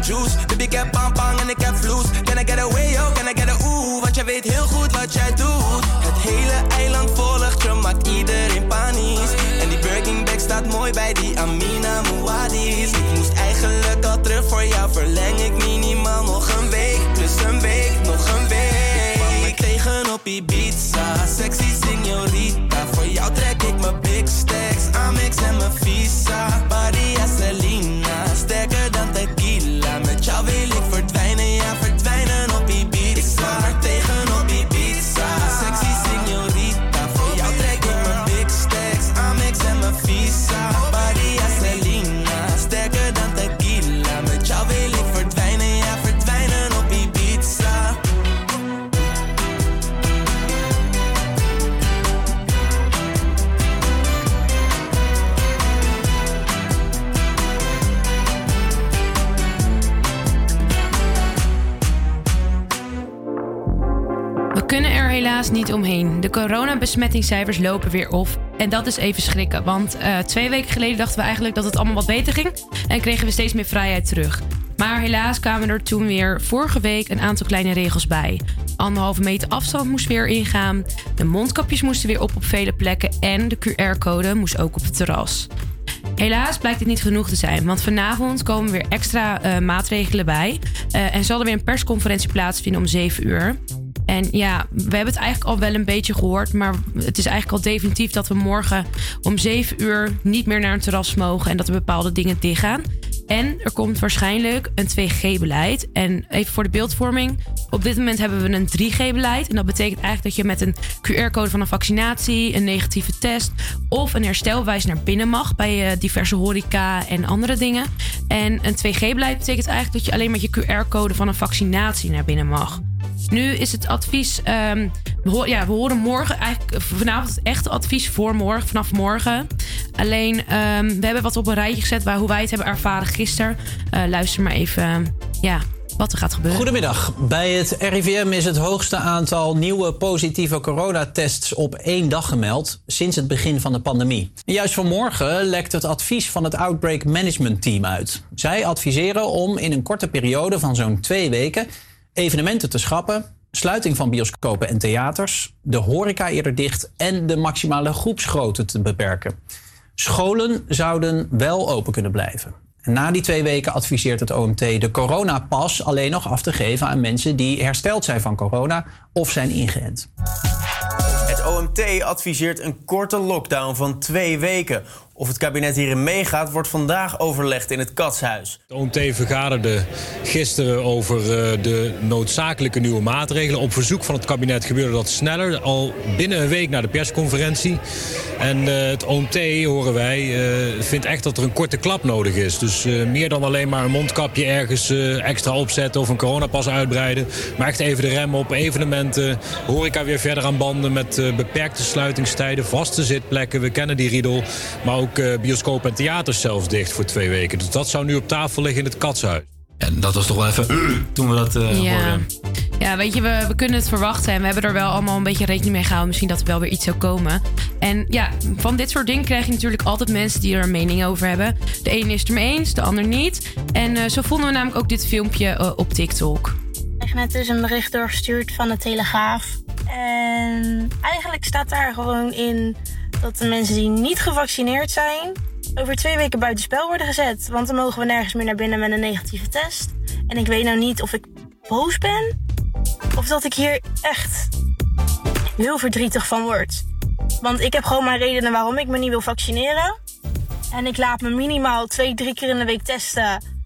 juice. Baby ik heb pang en ik heb vloes. Can I get away, yo, can I get a ooh? Want jij weet heel goed wat jij doet. Het hele eiland volgt je, maakt iedereen panisch. En die Birkin bag staat mooi bij die Amina Muadis. Ik moest eigenlijk al terug voor jou, verleng ik minimaal niet omheen. De coronabesmettingscijfers lopen weer op. En dat is even schrikken. Want eh, twee weken geleden dachten we eigenlijk dat het allemaal wat beter ging. En kregen we steeds meer vrijheid terug. Maar helaas kwamen er toen weer vorige week een aantal kleine regels bij. Anderhalve meter afstand moest weer ingaan. De mondkapjes moesten weer op op vele plekken. En de QR-code moest ook op het terras. Helaas blijkt dit niet genoeg te zijn, want vanavond komen weer extra eh, maatregelen bij. Eh, en zal er weer een persconferentie plaatsvinden om 7 uur. En ja, we hebben het eigenlijk al wel een beetje gehoord, maar het is eigenlijk al definitief dat we morgen om 7 uur niet meer naar een terras mogen en dat er bepaalde dingen dichtgaan. En er komt waarschijnlijk een 2G-beleid. En even voor de beeldvorming. Op dit moment hebben we een 3G-beleid. En dat betekent eigenlijk dat je met een QR-code van een vaccinatie, een negatieve test of een herstelwijs naar binnen mag bij eh, diverse horeca en andere dingen. En een 2G-beleid betekent eigenlijk dat je alleen met je QR-code van een vaccinatie naar binnen mag. Nu is het advies. ehm, we, ja, we horen morgen eigenlijk vanavond het echte advies voor morgen, vanaf morgen. Alleen, ehm, we hebben wat op een rijtje gezet waar hoe wij het hebben ervaren gisteren. Eh, luister maar even, ja, wat er gaat gebeuren. Goedemiddag. Bij het RIVM is het hoogste aantal nieuwe positieve coronatests op één dag gemeld sinds het begin van de pandemie. Juist vanmorgen lekt het advies van het Outbreak Management Team uit. Zij adviseren om in een korte periode van zo'n twee weken evenementen te schrappen, sluiting van bioscopen en theaters, de horeca eerder dicht en de maximale groepsgrootte te beperken. Scholen zouden wel open kunnen blijven. En na die twee weken adviseert het OMT de coronapas alleen nog af te geven aan mensen die hersteld zijn van corona of zijn ingeënt. Het OMT adviseert een korte lockdown van twee weken. Of het kabinet hierin meegaat, wordt vandaag overlegd in het Katshuis. Het OMT vergaderde gisteren over eh, de noodzakelijke nieuwe maatregelen. Op verzoek van het kabinet gebeurde dat sneller, al binnen een week na de persconferentie. En eh, het OMT, horen wij, eh, vindt echt dat er een korte klap nodig is. Dus meer dan alleen maar een mondkapje ergens extra opzetten of een coronapas uitbreiden. Maar echt even de rem op evenementen, horeca weer verder aan banden met beperkte sluitingstijden, vaste zitplekken. We kennen die riedel. Maar ook eh, bioscopen en theaters zelfs dicht voor twee weken. Dus dat zou nu op tafel liggen in het katshuis. En dat was toch wel even toen we dat eh Ja. hoorden. Ja, weet je, we, we kunnen het verwachten en we hebben er wel allemaal een beetje rekening mee gehouden. Misschien dat er wel weer iets zou komen. En ja, van dit soort dingen krijg je natuurlijk altijd mensen die er een mening over hebben. De ene is het ermee eens, de ander niet. En eh, zo vonden we namelijk ook dit filmpje eh, op TikTok. Ik kreeg net dus een bericht doorgestuurd van de Telegraaf. En eigenlijk staat daar gewoon in dat de mensen die niet gevaccineerd zijn... over twee weken buitenspel worden gezet. Want dan mogen we nergens meer naar binnen met een negatieve test. En ik weet nou niet of ik boos ben... of dat ik hier echt heel verdrietig van word. Want ik heb gewoon mijn redenen waarom ik me niet wil vaccineren. En ik laat me minimaal twee, drie keer in de week testen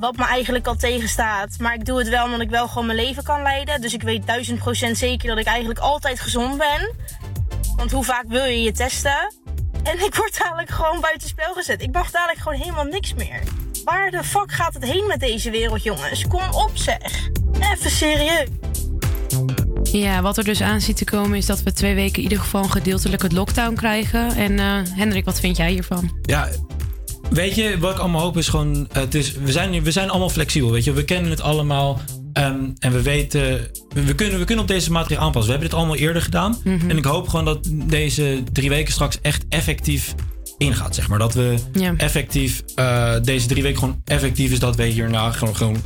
wat me eigenlijk al tegenstaat. Maar ik doe het wel omdat ik wel gewoon mijn leven kan leiden. Dus ik weet duizend procent zeker dat ik eigenlijk altijd gezond ben. Want hoe vaak wil je je testen? En ik word dadelijk gewoon buitenspel gezet. Ik mag dadelijk gewoon helemaal niks meer. Waar de fuck gaat het heen met deze wereld, jongens? Kom op, zeg. Even serieus. Ja, wat er dus aan ziet te komen is dat we twee weken in ieder geval een gedeeltelijke lockdown krijgen. En eh, Hendrik, wat vind jij hiervan? Ja, weet je, wat ik allemaal hoop is gewoon... Het is, we, zijn, we zijn allemaal flexibel, weet je. We kennen het allemaal. Ehm, en we weten... We, kunnen, we kunnen op deze maatregelen aanpassen. We hebben dit allemaal eerder gedaan. Mhm. En ik hoop gewoon dat deze drie weken straks echt effectief ingaat, zeg maar. Dat we Ja. effectief... eh, deze drie weken gewoon effectief is dat we hierna gewoon... gewoon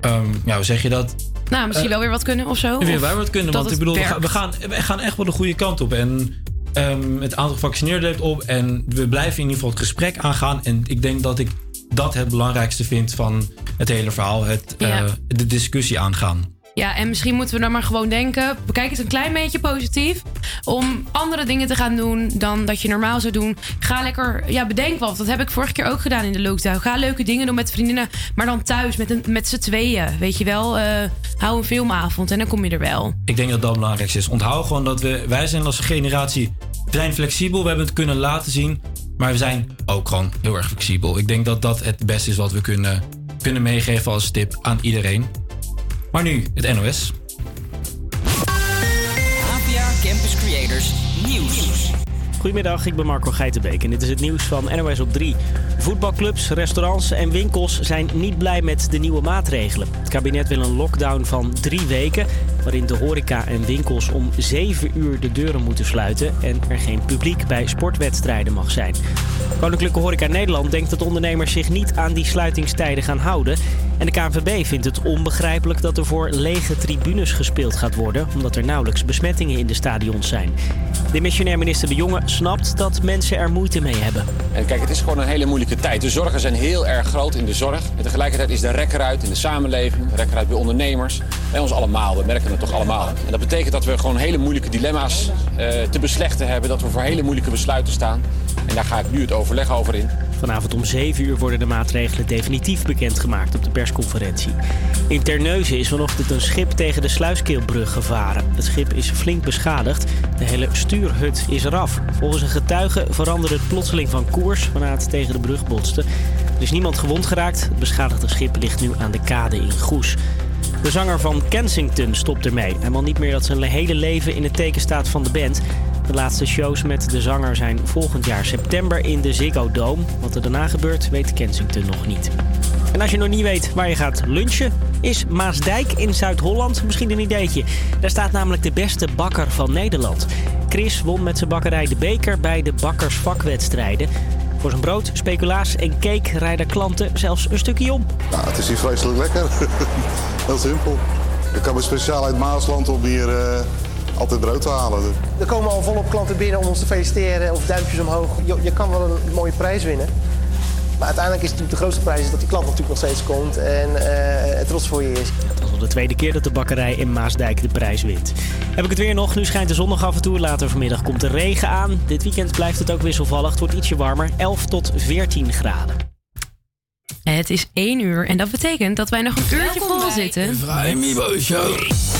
ehm, ja, hoe zeg je dat? Nou, misschien Eh, wel weer wat kunnen of zo. Weer wij wat kunnen. Want ik bedoel, we gaan, werkt. we, gaan, we gaan echt wel de goede kant op. En ehm, het aantal gevaccineerden loopt op. En we blijven in ieder geval het gesprek aangaan. En ik denk dat ik dat het belangrijkste vind van het hele verhaal. Het, eh, de discussie aangaan. Ja, en misschien moeten we dan maar gewoon denken. Bekijk het een klein beetje positief. Om andere dingen te gaan doen dan dat je normaal zou doen. Ga lekker, ja, bedenk wat. Dat heb ik vorige keer ook gedaan in de lockdown. Ga leuke dingen doen met vriendinnen. Maar dan thuis met, een, met z'n tweeën. Weet je wel, eh, hou een filmavond en dan kom je er wel. Ik denk dat dat belangrijkste is. Onthoud gewoon dat we, wij zijn als generatie, we zijn flexibel. We hebben het kunnen laten zien. Maar we zijn ook gewoon heel erg flexibel. Ik denk dat dat het beste is wat we kunnen, kunnen meegeven als tip aan iedereen. Maar nu het NOS. APA Campus Creators Nieuws. Goedemiddag, ik ben Marco Geitenbeek en dit is het nieuws van NOS op 3. Voetbalclubs, restaurants en winkels zijn niet blij met de nieuwe maatregelen. Het kabinet wil een lockdown van drie weken... waarin de horeca en winkels om 7 uur de deuren moeten sluiten... en er geen publiek bij sportwedstrijden mag zijn. Koninklijke Horeca Nederland denkt dat ondernemers zich niet aan die sluitingstijden gaan houden... En de KNVB vindt het onbegrijpelijk dat er voor lege tribunes gespeeld gaat worden... omdat er nauwelijks besmettingen in de stadions zijn. Demissionair minister De Jonge snapt dat mensen er moeite mee hebben. En kijk, het is gewoon een hele moeilijke tijd. De zorgen zijn heel erg groot in de zorg. En tegelijkertijd is de rek eruit in de samenleving, de rek eruit bij ondernemers. Bij ons allemaal, we merken het toch allemaal. En dat betekent dat we gewoon hele moeilijke dilemma's eh, te beslechten hebben. Dat we voor hele moeilijke besluiten staan. En daar ga ik nu het overleg over in. Vanavond om 7 uur worden de maatregelen definitief bekendgemaakt op de persconferentie. In Terneuzen is vanochtend een schip tegen de Sluiskeelbrug gevaren. Het schip is flink beschadigd. De hele stuurhut is eraf. Volgens een getuige veranderde het plotseling van koers waarna het tegen de brug botste. Er is niemand gewond geraakt. Het beschadigde schip ligt nu aan de kade in Goes. De zanger van Kensington stopt ermee. Hij wil niet meer dat zijn hele leven in het teken staat van de band. De laatste shows met de zanger zijn volgend jaar september in de Ziggo Dome. Wat er daarna gebeurt, weet Kensington nog niet. En als je nog niet weet waar je gaat lunchen, is Maasdijk in Zuid-Holland misschien een ideetje. Daar staat namelijk de beste bakker van Nederland. Chris won met zijn bakkerij de beker bij de bakkersvakwedstrijden. Voor zijn brood, speculaas en cake rijden klanten zelfs een stukje om. Nou, het is hier vreselijk lekker. [LAUGHS] Heel simpel. Ik kom speciaal uit Maasland om hier eh, altijd brood te halen. Er komen al volop klanten binnen om ons te feliciteren of duimpjes omhoog. Je, je kan wel een mooie prijs winnen. Maar uiteindelijk is natuurlijk de grootste prijs is dat die klant natuurlijk nog steeds komt en eh, trots voor je is. Dat is al de tweede keer dat de bakkerij in Maasdijk de prijs wint. Heb ik het weer nog? Nu schijnt de zon nog af en toe. Later vanmiddag komt de regen aan. Dit weekend blijft het ook wisselvallig. Het wordt ietsje warmer. 11 tot 14 graden. Het is 1 uur en dat betekent dat wij nog een uurtje vol zitten. Vrij Mibo Show.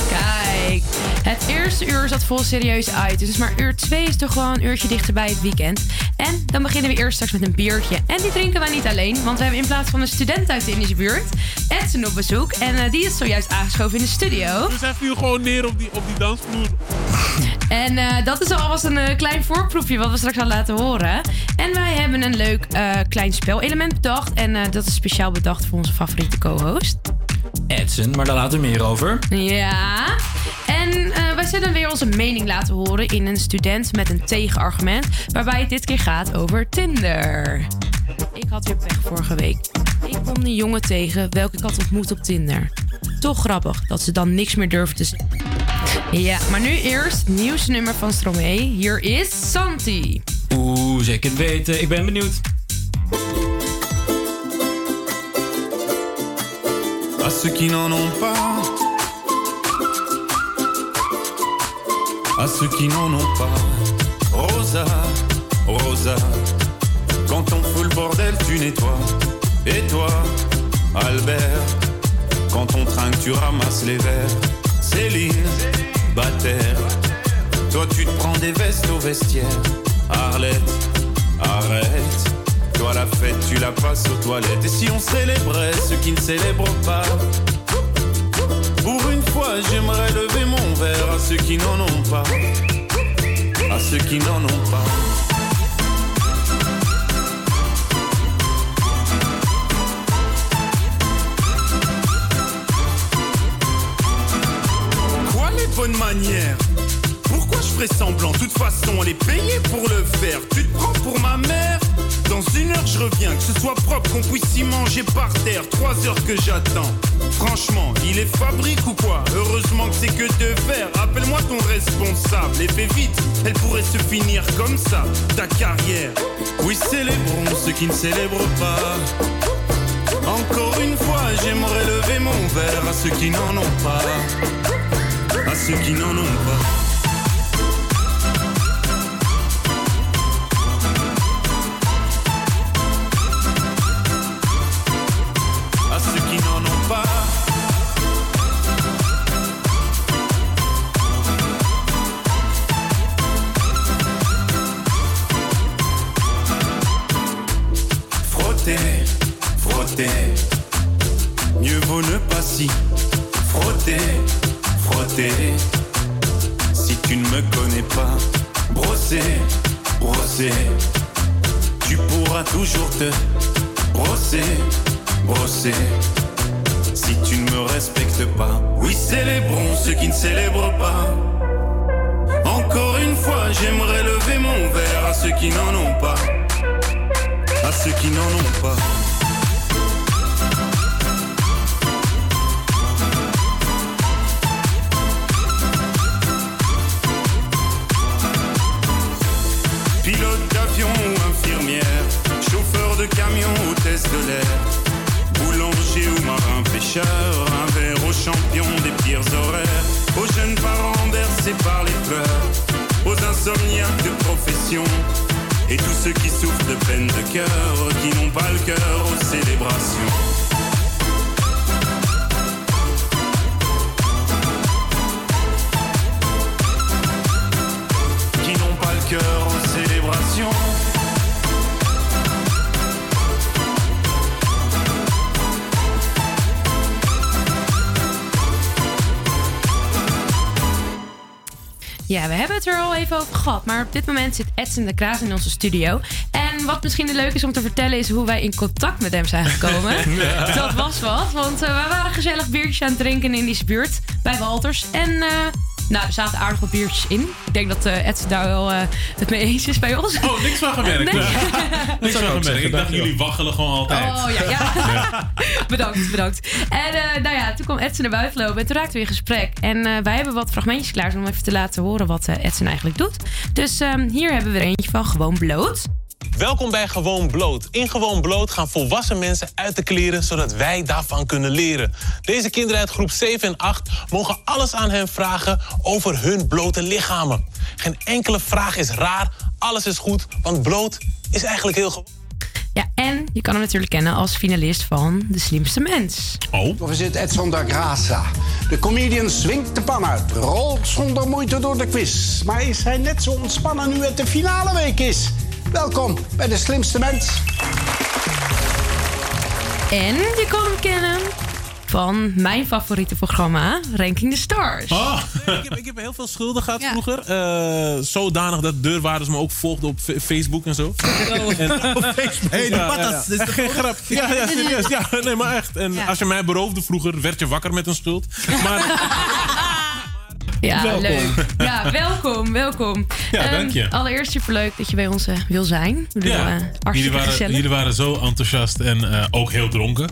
Kijk, het eerste uur zat vol serieus uit. Dus maar uur 2 is toch gewoon een uurtje dichter bij het weekend. En dan beginnen we eerst straks met een biertje. En die drinken wij niet alleen, want we hebben in plaats van een student uit de Indische buurt, Edson op bezoek. En eh, die is zojuist aangeschoven in de studio. Dus hij viel gewoon neer op die, op die dansvloer. En eh, dat is alvast een eh, klein voorproefje wat we straks gaan laten horen. En wij hebben een leuk eh, klein spelelement bedacht. En eh, dat is speciaal bedacht voor onze favoriete co-host. Edson, maar daar later meer over. Ja. Wij zullen weer onze mening laten horen in een student met een tegenargument. Waarbij het dit keer gaat over Tinder. Ik had weer pech vorige week. Ik kwam een jongen tegen welke ik had ontmoet op Tinder. Toch grappig dat ze dan niks meer durven te zeggen. Ja, maar nu eerst het nieuwsnummer van Stromae. Hier is Santi. Oeh, zeker weten. Ik ben benieuwd. à ceux qui n'en ont pas, à ceux qui n'en ont pas. Rosa, Rosa, quand on fout le bordel, tu nettoies. Et toi, Albert, quand on trinque, tu ramasses les verres. Céline, Bataire, toi tu te prends des vestes au vestiaire. Arlette, arrête. Toi la fête, tu la passes aux toilettes. Et si on célébrait ceux qui ne célèbrent pas? J'aimerais lever mon verre à ceux qui n'en ont pas. À ceux qui n'en ont pas. Quoi les bonnes manières? Pourquoi je ferais semblant? De toute façon, on est payé pour le faire. Tu te prends pour ma mère? Dans une heure, je reviens. Que ce soit propre, qu'on puisse y manger par terre. Trois heures que j'attends. Franchement, il est fabrique ou quoi Heureusement que c'est que de verre. Appelle-moi ton responsable et fais vite. Elle pourrait se finir comme ça, ta carrière. Oui, célébrons ceux qui ne célèbrent pas. Encore une fois, j'aimerais lever mon verre à ceux qui n'en ont pas. À ceux qui n'en ont pas. Maar op dit moment zit Edson de Kraas in onze studio. En wat misschien leuk is om te vertellen... is hoe wij in contact met hem zijn gekomen. [LAUGHS] [LAUGHS] Ja. Dat was wat. Want eh, wij waren gezellig biertjes aan het drinken in deze buurt. Bij Walters. En... eh, nou, er zaten aardig wat biertjes in. Ik denk dat eh Edson daar wel eh, het mee eens is bij ons. Oh, niks van gemerkt. Nee. [LAUGHS] niks van gemerkt. Ik dacht, jullie waggelen gewoon altijd. Oh ja, ja. bedankt, bedankt. En eh, nou ja, kwam Edson naar buiten lopen en toen raakten we in gesprek. En eh, wij hebben wat fragmentjes klaar om even te laten horen wat eh, Edson eigenlijk doet. Dus ehm, hier hebben we er eentje van Gewoon Bloot. Welkom bij Gewoon Bloot. In Gewoon Bloot gaan volwassen mensen uit de kleren zodat wij daarvan kunnen leren. Deze kinderen uit groep 7 en 8 mogen alles aan hen vragen over hun blote lichamen. Geen enkele vraag is raar, alles is goed, want bloot is eigenlijk heel gewoon. Ja, en je kan hem natuurlijk kennen als finalist van De Slimste Mens. Oh. Of is het Edson da Graça? De comedian swingt de pan uit, rolt zonder moeite door de quiz. Maar is hij net zo ontspannen nu het de finale week is? Welkom bij de slimste mens. En je kon hem kennen van mijn favoriete programma, Ranking the Stars. Oh, [LAUGHS] ik, heb, ik heb heel veel schulden gehad vroeger. Eh, zodanig dat deurwaarders me ook volgden op Facebook en zo. [LAUGHS] En, [LAUGHS] Hey, die Ja, patas. ja, is geen grap. Ja, ja, serieus. Ja, nee, maar echt. En Ja. als je mij beroofde vroeger, werd je wakker met een schuld. Maar Ja, Welkom. leuk. [LAUGHS] Ja, welkom, welkom. Ja, Ehm, dank je. allereerst superleuk dat je bij ons eh, wil zijn. Bedoel, Ja, eh, jullie waren, jullie waren zo enthousiast en eh, ook heel dronken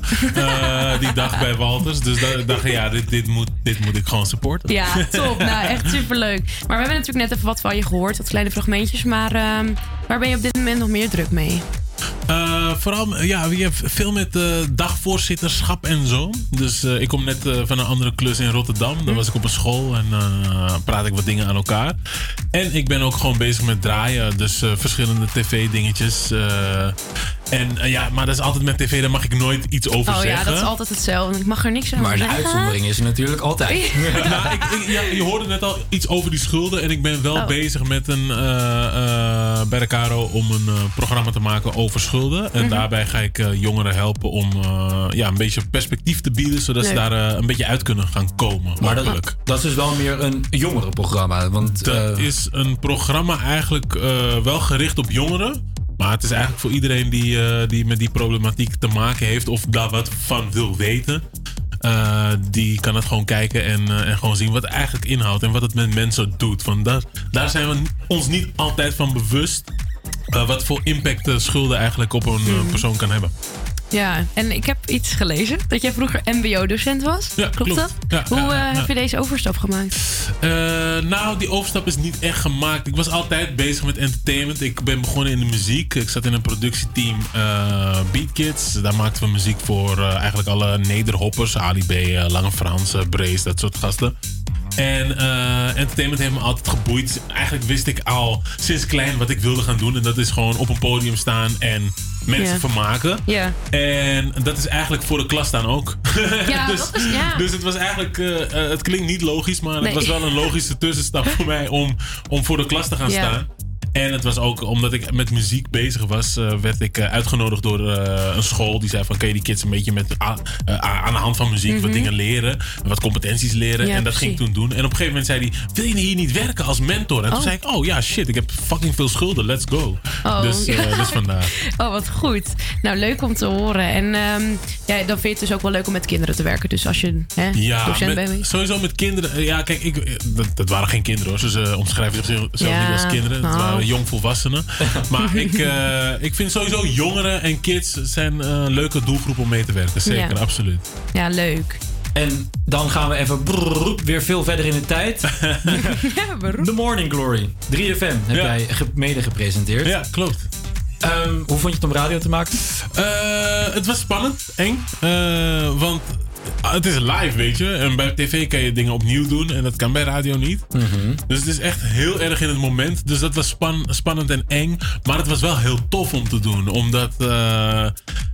[LAUGHS] die dag bij Walters. Dus da- dacht ja, dit, dit, moet, dit moet ik gewoon supporten. Ja, top. nou, echt superleuk. Maar we hebben natuurlijk net even wat van je gehoord, wat kleine fragmentjes. Maar ehm, waar ben je op dit moment nog meer druk mee? Eh, vooral, ja, je hebt veel met eh, dagvoorzitterschap en zo. Dus eh, ik kom net van een andere klus in Rotterdam. Daar was ik op een school en praat ik wat dingen aan elkaar. En ik ben ook gewoon bezig met draaien. Dus verschillende tv-dingetjes. En eh, ja, maar dat is altijd met tv, daar mag ik nooit iets over oh zeggen. ja, dat is altijd hetzelfde. Ik mag er niks over Maar de zeggen. uitzondering is er natuurlijk altijd. [LAUGHS] Nou, ik, ik- ja, je hoorde net al iets over die schulden. En ik ben wel Oh. bezig met een, eh, eh, bij de Caro om een programma te maken over schulden. En Mhm. daarbij ga ik eh, jongeren helpen om eh, ja, een beetje perspectief te bieden. Zodat ze daar eh, een beetje uit kunnen gaan komen. Maar dat, dat is dus wel meer een jongerenprogramma. Want, Dat is een programma eigenlijk eh, wel gericht op jongeren. Maar het is eigenlijk voor iedereen die, eh, die met die problematiek te maken heeft of daar wat van wil weten. eh, die kan het gewoon kijken en, eh, en gewoon zien wat het eigenlijk inhoudt en wat het met mensen doet. Want daar, daar zijn we ons niet altijd van bewust. wat voor impact schulden eigenlijk op een persoon kan hebben. Ja, en ik heb iets gelezen dat jij vroeger MBO-docent was. Ja, klopt, dat? Ja, Hoe ja, eh, ja. heb je deze overstap gemaakt? Eh, nou, die overstap is niet echt gemaakt. Ik was altijd bezig met entertainment. Ik ben begonnen in de muziek. Ik zat in een productieteam eh Beat Kids. Daar maakten we muziek voor eigenlijk alle nederhoppers. Ali B, Lange Frans, Brace, dat soort gasten. En eh, entertainment heeft me altijd geboeid. Eigenlijk wist ik al sinds klein wat ik wilde gaan doen. En dat is gewoon op een podium staan en mensen vermaken. Ja. En dat is eigenlijk voor de klas staan ook. Ja, [LAUGHS] dus, dat is- ja. dus het was eigenlijk, eh, eh, het klinkt niet logisch, maar Nee. het was wel een logische tussenstap voor mij om, om voor de klas te gaan staan. En het was ook omdat ik met muziek bezig was, eh, werd ik eh, uitgenodigd door eh, een school. Die zei van, kun je die kids een beetje met, a- aan de hand van muziek wat Mhm. dingen leren. Wat competenties leren. Ja, en dat ging ik toen doen. En op een gegeven moment zei hij, wil je hier niet werken als mentor? En toen Oh. zei ik, oh ja, shit, ik heb fucking veel schulden. Let's go. Oh. Dus, dus vandaar. [LAUGHS] Oh, wat goed. Nou, leuk om te horen. En ehm, ja, dan vind je het dus ook wel leuk om met kinderen te werken. Dus als je hè, Ja, docent met- bent. sowieso met kinderen. Ja, kijk, ik, dat, dat waren geen kinderen hoor. Ze eh, omschrijven zichzelf Ja, niet als kinderen. Het waren jongvolwassenen. [LAUGHS] maar ik, eh, ik vind sowieso jongeren en kids zijn eh, een leuke doelgroep om mee te werken. Zeker, Ja. absoluut. Ja, leuk. En dan gaan we even brrr, weer veel verder in de tijd. [LAUGHS] The Morning Glory. 3FM heb Ja. jij mede gepresenteerd. Ja, klopt. Ehm, hoe vond je het om radio te maken? Eh, het was spannend, eng. Eh, want het is live, weet je. En bij tv kan je dingen opnieuw doen. En dat kan bij radio niet. Dus het is echt heel erg in het moment. Dus dat was span- spannend en eng. Maar het was wel heel tof om te doen. Omdat... eh,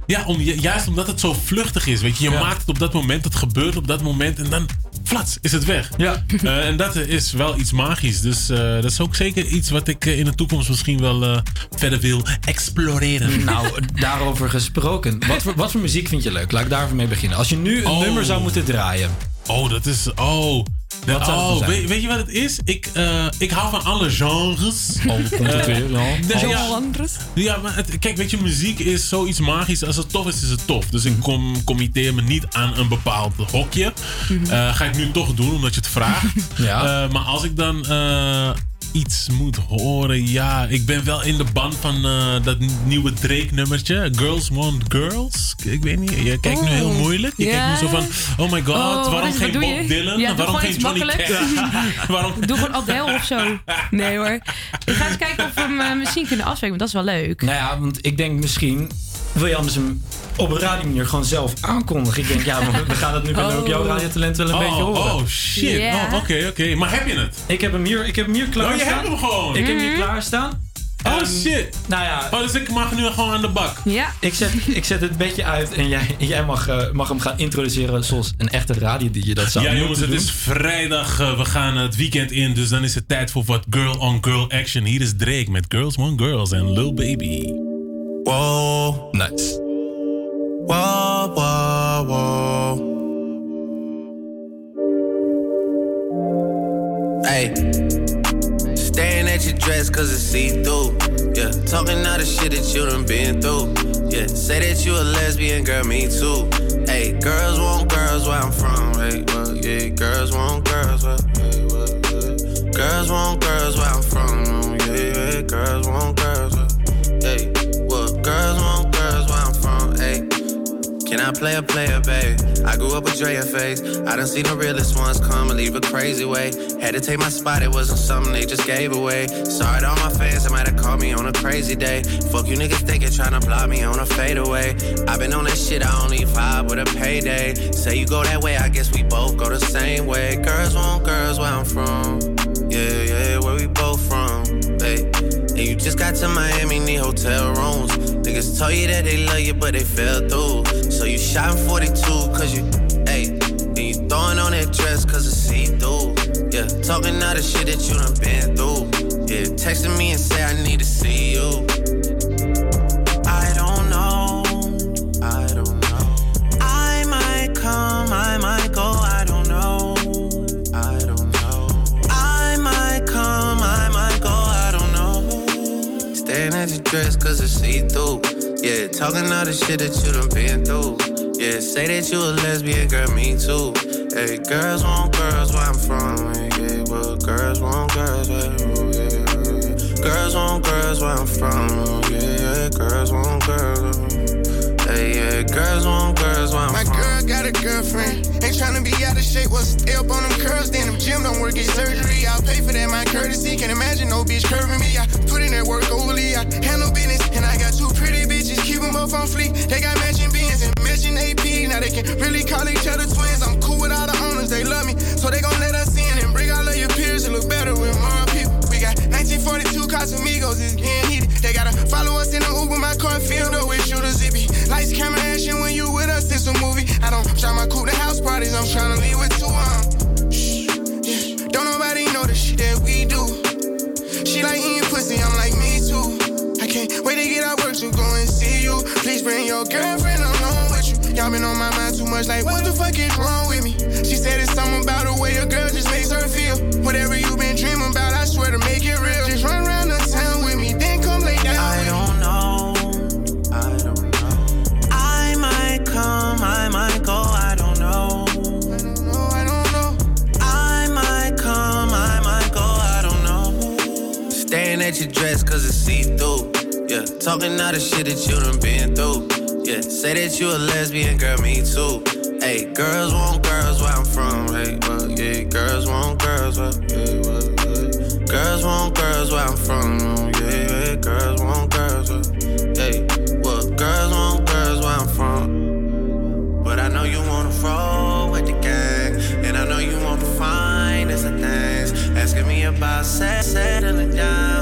ja, om, juist omdat het zo vluchtig is. Weet je, je Ja. maakt het op dat moment. Het gebeurt op dat moment. En dan... Flats, is het weg. Ja. Eh, en dat is wel iets magisch. Dus eh, dat is ook zeker iets wat ik eh, in de toekomst misschien wel verder wil exploreren. Nou, daarover gesproken. Wat voor, wat voor muziek vind je leuk? Laat ik daarvoor mee beginnen. Als je nu een Oh. nummer zou moeten draaien. Oh, dat is. Oh. Wat oh zijn? weet, weet je wat het is? Ik, eh, ik hou van alle genres. Oh, komt het Eh, weer? Ja. Alles. ja, ja, maar het, kijk, weet je, muziek is zoiets magisch. Als het tof is, is het tof. Dus ik kom, committeer me niet aan een bepaald hokje. Eh, ga ik nu toch doen, omdat je het vraagt. [LAUGHS] Ja. Eh, maar als ik dan eh, iets moet horen, ja, ik ben wel in de band van eh, dat nieuwe Drake-nummertje. Girls Want Girls. Ik weet niet, je kijkt nu heel Oh, moeilijk. Je kijkt nu zo van, oh my god, Oh, waarom geen Bob je? Dylan? Ja, waarom geen Johnny. Cash? [LAUGHS] waarom Doe gewoon Adele of zo. Nee hoor. Ik ga eens kijken of we hem eh, misschien kunnen afspreken, want dat is wel leuk. Nou ja, want ik denk misschien wil je anders hem op een radiomanier gewoon zelf aankondigen. Ik denk, ja, we- we gaan het nu we ook jouw Oh. radiotalent wel een Oh, beetje horen. oh, shit. Oh, Oké, oké. Maar heb je het? Ik heb hem hier, ik heb hem hier klaar Oh, je hebt hem gewoon. Ik heb hem Mhm. hier klaar staan. Oh Ehm, shit. Nou ja, Oh, dus ik mag nu gewoon aan de bak. Ja. ik zet, ik zet het bedje uit en jij, jij mag, eh, mag hem gaan introduceren zoals een echte radio die dat zou Ja, moeten jongens, het is vrijdag. eh, we gaan het weekend in. Dus dan is het tijd voor wat girl-on-girl action. Hier is Drake met Girls Want Girls en Lil Baby. Whoa, Nice. Whoa, whoa, whoa. Hey. Staring at your dress cause it's see through. Yeah. Talking all the shit that you done been through. Yeah. Say that you a lesbian, girl, me too. Hey. Girls want girls where I'm from. Hey, well, yeah. Girls want girls where, hey, well, yeah. Girls want girls where I'm from. Yeah, yeah. Girls want girls. Can I play a player, babe? I grew up with Drea face. I done seen the realest ones come and leave a crazy way. Had to take my spot, it wasn't something they just gave away. Sorry to all my fans, they might have called me on a crazy day. Fuck you niggas thinking trying to block me on a fadeaway. i been on that shit, I only vibe with a payday. Say you go that way, I guess we both go the same way. Girls want girls where I'm from. Yeah, yeah, where we both. You just got to Miami, need hotel rooms. Niggas tell you that they love you, but they fell through. So you shot 42, cause you, hey. And you throwing on that dress, cause it's see through. Yeah, talking all the shit that you done been through. Yeah, texting me and say I need to see you. Dress cause it's see through. Yeah, talking all the shit that you done been through. Yeah, say that you a lesbian, girl, me too. Hey, girls want girls where I'm from. Yeah, well, girls want girls where, yeah, yeah. Girls want girls where I'm from. Yeah, yeah, girls want girls. Girls want girls want. My girl got a girlfriend. Ain't tryna be out of shape. What's up on them curls? Then them gym don't work, get surgery. I'll pay for that, my courtesy. Can't imagine no bitch curving me. I put in that work overly. I handle business. And I got two pretty bitches. Keep them both on fleek. They got matching beans and matching AP. Now they can really call each other twins. I'm cool with all the owners. They love me. So they gon' let us in and bring all of your peers. It look better with more people. We got 1942 Casamigos. It's getting heated. They gotta follow us in the Uber. My car filled up with shooters. It be lights, camera, action. When you with us, it's a movie. I don't try my cool to house parties. I'm tryna leave with two um. Shh, yeah. Don't nobody know the shit that we do. She like eating pussy. I'm like me too. I can't wait to get out work to go and see you. Please bring your girlfriend along with you. Y'all been on my mind too much. Like what the fuck is wrong with me? She said it's something about dress cause it's see through. Yeah, talking all the shit that you done been through. Yeah, say that you a lesbian, girl, me too. Hey, girls want girls where I'm from. Hey, well, yeah, girls want girls where, yeah, well, yeah. Girls want girls where I'm from. Yeah, yeah, girls want girls where, hey, well, girls want girls where I'm from. But I know you wanna roll with the gang, and I know you want the finest of things. Asking me about set, settling down,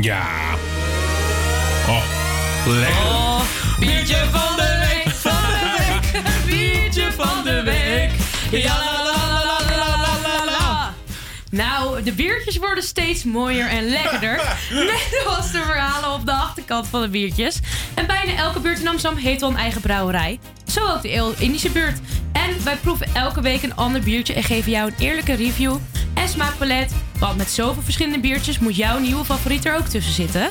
Ja. Oh, lekker. Oh, biertje van de week, van de week. Biertje van de week. Ja, la, la, la, la, la, la, Nou, de biertjes worden steeds mooier en lekkerder. [LAUGHS] Net als de verhalen op de achterkant van de biertjes. En bijna elke buurt in Amsterdam heeft wel een eigen brouwerij. Zo ook de Indische buurt. En wij proeven elke week een ander biertje en geven jou een eerlijke review en smaakpalet. Want met zoveel verschillende biertjes moet jouw nieuwe favoriet er ook tussen zitten.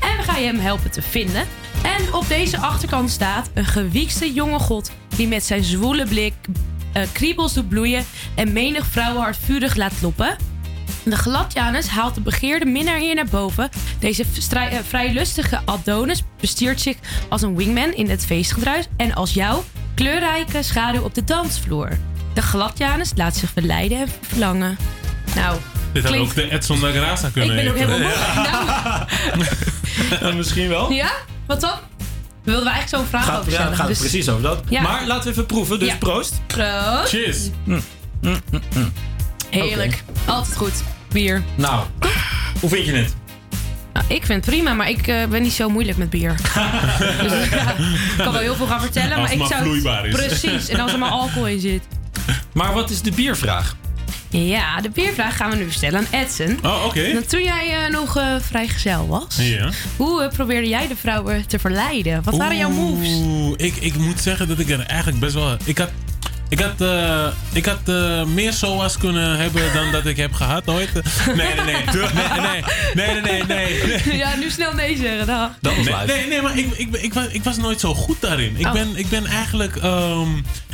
En we gaan je hem helpen te vinden. En op deze achterkant staat een gewiekste jonge god die met zijn zwoele blik eh, kriebels doet bloeien en menig vrouwenhart vurig laat kloppen. De Gladianus haalt de begeerde minnaar hier naar boven. Deze eh, vrij lustige Adonis bestiert zich als een wingman in het feestgedruis en als jouw kleurrijke schaduw op de dansvloer. De Gladianus laat zich verleiden en verlangen. Nou, Dit had klinkt- ook de Edson da Graça kunnen Ik ben ook helemaal Ja, [LAUGHS] misschien wel. Ja? Wat dan? We wilden we eigenlijk zo'n vraag Gaat, over ja, stellen. gaat het dus- precies over dat. Ja. Maar laten we even proeven, dus Ja. proost. Proost. Cheers. Heerlijk. Altijd goed. Bier. Nou, hoe vind je het? Nou, ik vind het prima, maar ik eh, ben niet zo moeilijk met bier. [LAUGHS] dus ja, ik kan wel heel veel gaan vertellen, Als maar het ik zou... vloeibaar is. Precies, en als er maar alcohol in zit. Maar wat is de biervraag? Ja, de biervraag gaan we nu stellen aan Edson. Oh, oké. Toen jij eh, nog eh vrijgezel was, Ja. hoe eh, probeerde jij de vrouwen te verleiden? Wat waren jouw moves? Oeh, ik, ik moet zeggen dat ik er eigenlijk best wel... Ik had, ik had, eh, ik had eh, meer SOA's kunnen hebben dan dat ik heb gehad ooit. Nee, nee, nee. [LAUGHS] Nee, nee, nee, nee, nee, nee. ja, nu snel nee zeggen. Dag. nee, nee, nee, maar ik, ik, ik, was, ik was nooit zo goed daarin. Ik, Oh. ben, ik ben eigenlijk... ehm,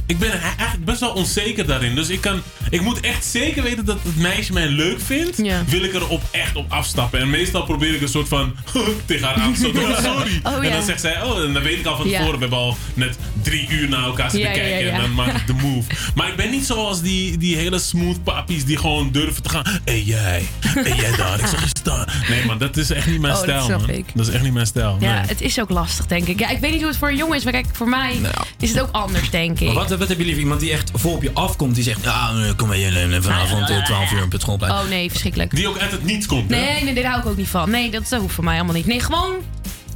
ik ben eigenlijk best wel onzeker daarin. Dus ik, kan, ik moet echt zeker weten dat het meisje mij leuk vindt. Wil ik er op, echt op afstappen. En meestal probeer ik een soort van [LAUGHS] tegen haar aan te stoten. Oh, [LAUGHS] sorry. Oh, en ja. dan zegt zij, oh, en dan weet ik al van Ja. tevoren. We hebben al net drie uur naar elkaar zitten kijken. ja, ja. En dan maak ik de move. Maar ik ben niet zoals die, die hele smooth pappies die gewoon durven te gaan. Hé hey, jij, hey, jij daar, ik zag je staan. Nee man, dat is echt niet mijn Oh, dat stijl man. ik. Dat is echt niet mijn stijl. Ja, nee. het is ook lastig, denk ik. Ja, ik weet niet hoe het voor een jongen is, maar kijk, voor mij is het ook anders, denk ik. Maar wat, wat heb je liever? Iemand die echt vol op je afkomt, die zegt... Ja, eh, kom maar hier, eh, vanavond eh, 12 uur op het schoolplein. Oh nee, verschrikkelijk. Die ook uit het niets komt, hè? Nee, nee, daar hou ik ook niet van. Nee, dat, dat hoeft voor mij allemaal niet. Nee, gewoon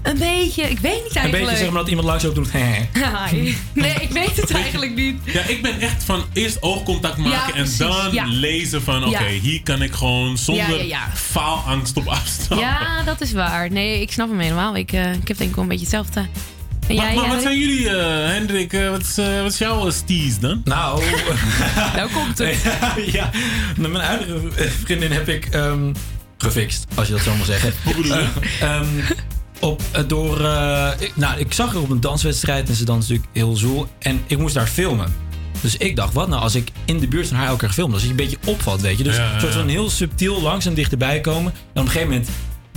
een beetje, ik weet niet Een eigenlijk. beetje zeg maar dat iemand langs ook doet. Hi. [LAUGHS] Nee, ik weet het eigenlijk niet. Ja, ik ben echt van eerst oogcontact maken Ja, en dan ja. lezen van oké, Ja. hier kan ik gewoon zonder Ja, ja, ja. faalangst op afstand. Ja, dat is waar. Nee, ik snap hem helemaal. Ik, eh, ik heb denk ik wel een beetje hetzelfde. En Maar, jij, maar wat zijn jullie, eh, Hendrik? eh, wat, is, wat is jouw steez dan? Nou, [LAUGHS] [LAUGHS] nou komt het. ja, met mijn huidige vriendin heb ik ehm, gefixt, als je dat zo mag zeggen. Hoe bedoel je? Eh, ehm, op, eh, door, eh, ik, nou, ik zag haar op een danswedstrijd en ze danst natuurlijk heel zoel. En ik moest daar filmen. Dus ik dacht, wat nou als ik in de buurt van haar elke keer film? Dat je een beetje opvalt, weet je. Dus Ja, ja, een soort van ja. heel subtiel langzaam dichterbij komen. En op een gegeven moment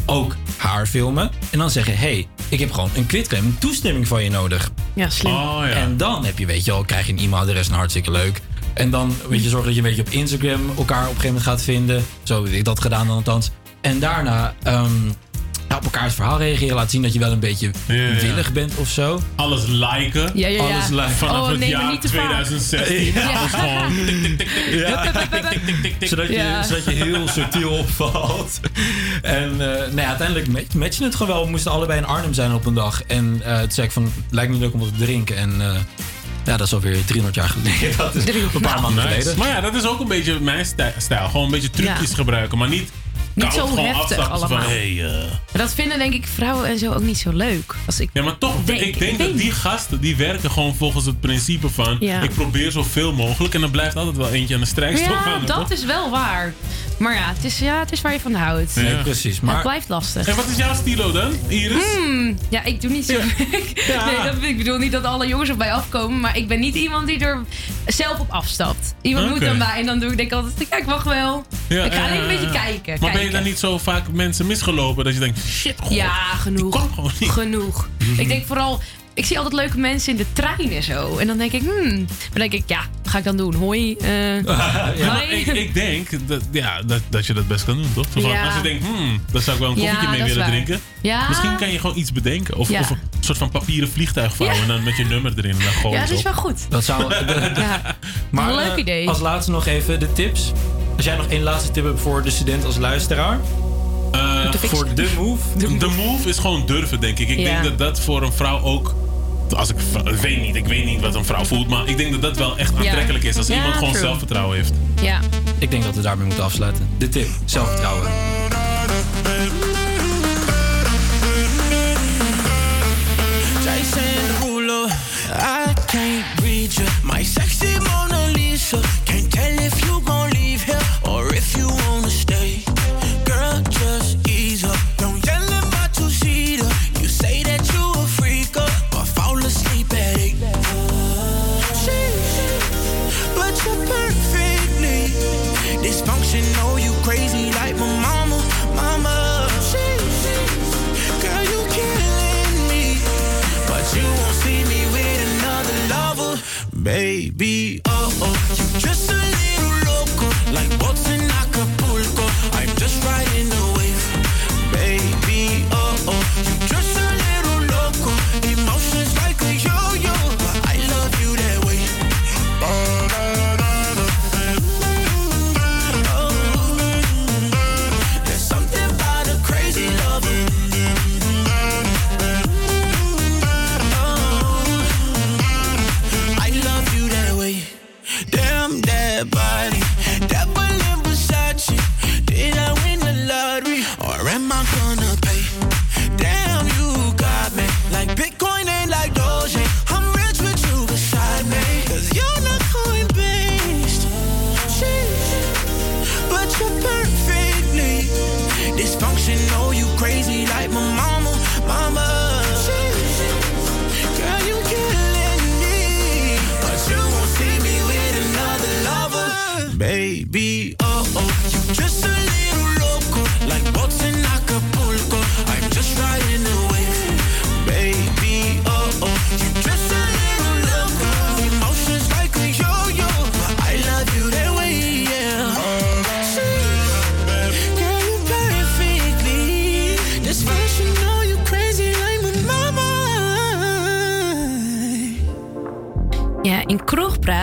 ook haar filmen. En dan zeggen, hey, ik heb gewoon een quitclaim, een toestemming van je nodig. Ja, slim. Oh, En dan heb je, weet je wel, krijg je een e-mailadres en hartstikke leuk. En dan weet je, zorg dat je een beetje op Instagram elkaar op een gegeven moment gaat vinden. Zo heb ik dat gedaan dan althans. En daarna ehm, ja, op elkaars verhaal reageren. Laten zien dat je wel een beetje ja. willig bent of zo. Alles liken. Ja, ja, ja. Alles liken. Vanaf Oh, het nee, maar jaar niet te vaak. 2016. Ja. Alles [LAUGHS] gewoon tik, tik, tik, tik, Ja. tik, tik, tik, tik, tik, tik. Zodat je, Ja. zodat je heel subtiel opvalt. En eh, nee, uiteindelijk match- matchen het gewoon wel. We moesten allebei in Arnhem zijn op een dag. En eh toen zei ik van, lijkt me leuk om wat te drinken. En eh, ja, dat is alweer 300 jaar geleden. [LAUGHS] Dat is een paar maanden geleden. Maar ja, dat is ook een beetje mijn stij- stijl. Gewoon een beetje trucjes Ja. gebruiken, maar niet... Niet zo heftig allemaal. Van, hey, eh. Maar dat vinden denk ik vrouwen en zo ook niet zo leuk. Als ik Ja, maar toch, Denk- ik denk ik dat die gasten, die werken gewoon volgens het principe van... Ja. ik probeer zoveel mogelijk en dan blijft altijd wel eentje aan de strijkstok Ja, dat toch? is wel waar. Maar ja het, is, ja, het is waar je van houdt. Nee, precies. Het Maar blijft lastig. En wat is jouw stilo dan, Iris? Hmm, ja, ik doe niet zo. nee, dat, ik bedoel niet dat alle jongens op mij afkomen, maar ik ben niet iemand die er zelf op afstapt. Iemand moet aan mij en dan doe ik denk ik altijd, ja, ik wacht wel. Ja, ik ga alleen een beetje kijken. Maar ben je dan niet zo vaak mensen misgelopen dat je denkt, shit, Ja, genoeg. Genoeg. Mhm. Ik denk vooral, ik zie altijd leuke mensen in de trein en zo. En dan denk ik, hmm. Dan denk ik, ja, ga ik dan doen. Hoi. eh, [LAUGHS] Ja, maar hoi. ik, ik denk dat, ja, dat, dat je dat best kan doen, toch? Zo van, Ja. Als je denkt, hmm, daar zou ik wel een Ja, koffietje mee dat is willen waar. drinken. Ja. Misschien kan je gewoon iets bedenken. Of, Ja. of een soort van papieren vliegtuig vouwen Ja. en dan met je nummer erin. En dan gooi ja, dat is wel goed. dat zou... [LAUGHS] Ja. Maar Een leuk eh, idee. als laatste nog even de tips. Als jij nog één laatste tip hebt voor de student als luisteraar. Eh, voor de move. De move is gewoon durven, denk ik. Ik Ja. denk dat dat voor een vrouw ook. Als ik, ik weet niet, ik weet niet wat een vrouw voelt, maar ik denk dat dat wel echt Ja. aantrekkelijk is als Ja, iemand gewoon true. zelfvertrouwen heeft. Ja. Ik denk dat we daarmee moeten afsluiten. De tip, zelfvertrouwen. My sexy Mona Lisa. Can't tell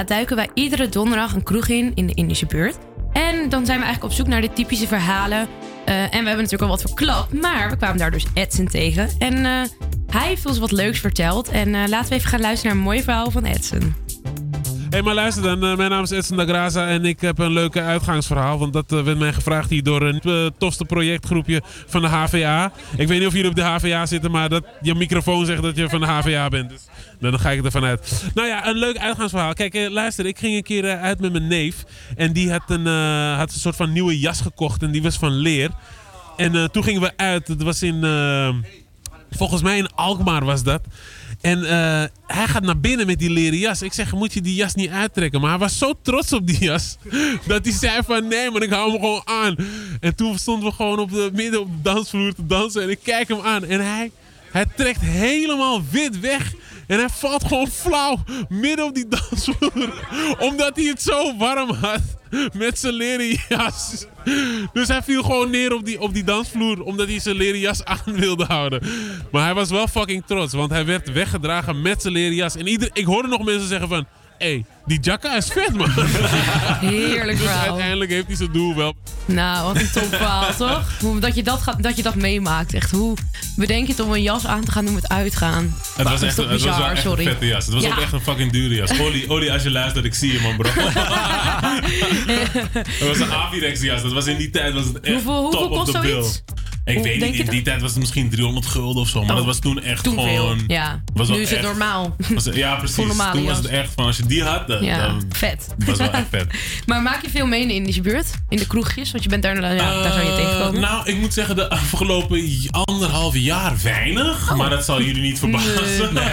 Duiken wij iedere donderdag een kroeg in in de Indische buurt. En dan zijn we eigenlijk op zoek naar de typische verhalen. Eh, en we hebben natuurlijk al wat verklapt, maar we kwamen daar dus Edson tegen. En eh, hij heeft ons wat leuks verteld. En eh, laten we even gaan luisteren naar een mooi verhaal van Edson. Hé, maar luister dan. Eh, mijn naam is Edson da Graza en ik heb een leuke uitgangsverhaal. Want dat eh, werd mij gevraagd hier door een eh, tofste projectgroepje van de HVA. Ik weet niet of jullie op de HVA zitten, maar dat je microfoon zegt dat je van de HVA bent. Dus dan ga ik ervan uit. Nou ja, een leuk uitgangsverhaal. Kijk, luister. Ik ging een keer uit met mijn neef. En die had een, had een soort van nieuwe jas gekocht. En die was van leer. En toen gingen we uit. Het was in... volgens mij in Alkmaar was dat. En eh, hij gaat naar binnen met die leren jas. Ik zeg, moet je die jas niet uittrekken? Maar hij was zo trots op die jas. [LAUGHS] Dat hij zei van, nee maar ik hou hem gewoon aan. En toen stonden we gewoon op de, midden op de dansvloer te dansen. En ik kijk hem aan. En hij, hij trekt helemaal wit weg. En hij valt gewoon flauw midden op die dansvloer. Omdat hij het zo warm had. Met zijn leren jas. Dus hij viel gewoon neer op die, op die dansvloer. Omdat hij zijn leren jas aan wilde houden. Maar hij was wel fucking trots. Want hij werd weggedragen met zijn leren jas. En ik hoorde nog mensen zeggen van... Hé, hey, die jacka is vet man. Heerlijk dus verhaal. uiteindelijk heeft hij zijn doel wel. Nou, wat een top verhaal, [LAUGHS] toch? Hoe, dat, je dat, gaat, dat je dat meemaakt. Echt, hoe bedenk je het om een jas aan te gaan doen met uitgaan? Het was, echt, was wel bizar, echt sorry. een vette jas. Het was Ja. ook echt een fucking dure jas. Oli, Oli, als je luistert, ik zie je man bro. [LAUGHS] Het was een Avirex jas. Dat was in die tijd was het echt Hoeveel- hoeveel top kost the bill. zoiets? Ik Hoe weet niet, in die tijd was het misschien 300 gulden of zo. Maar Oh. dat was toen echt Toen veel, gewoon... ja. was Nu is het normaal. was- ja, [LAUGHS] precies. Toen was het echt van, als je die had, Ja, dan vet. was wel echt vet. [LAUGHS] Maar maak je veel mee in de Indische buurt? In de kroegjes? Want je bent daar, ja, daar zou je Eh, tegenkomen. Nou, ik moet zeggen, de afgelopen anderhalf jaar weinig. Maar dat zal jullie niet verbazen. Oh. Nee.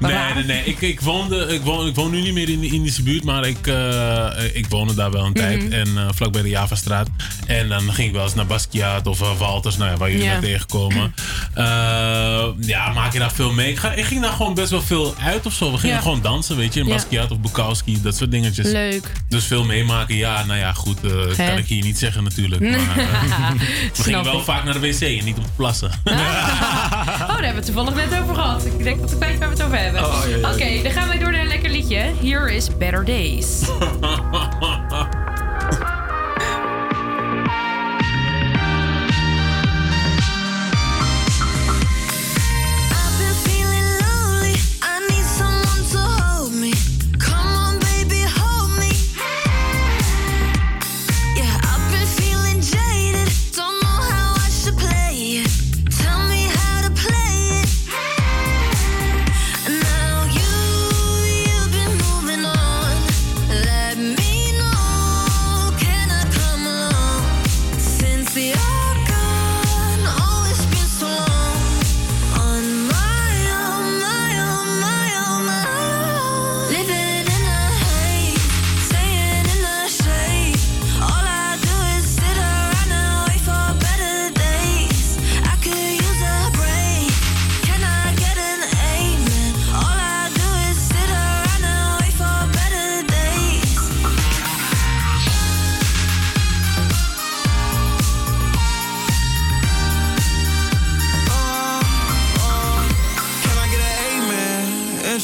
Nee, [LAUGHS] nee, nee. nee. Ik, ik, woonde, ik, woon, ik woon nu niet meer in de Indische buurt, maar ik, eh, ik woonde daar wel een tijd. Mhm. En uh, vlakbij de Javastraat. En dan ging ik wel eens naar Basquiat of uh, Walters, nou ja, waar jullie Ja. zijn tegenkomen. Uh, ja, maak je daar veel mee? Ik, ga, ik ging daar gewoon best wel veel uit of zo. We gingen Ja. gewoon dansen, weet je. In Ja. Basquiat of Bukowski, dat soort dingetjes. Leuk. Dus veel meemaken, ja, nou ja, goed. eh, Hè? kan ik hier niet zeggen natuurlijk. Maar, uh, [LAUGHS] we gingen wel ik. vaak naar de wc en niet om te plassen. Oh, daar hebben we het toevallig net over gehad. Ik denk dat ik weet waar we het over hebben. Oh. Oké, dan gaan wij door naar een lekker liedje. Here is Better Days. [LAUGHS]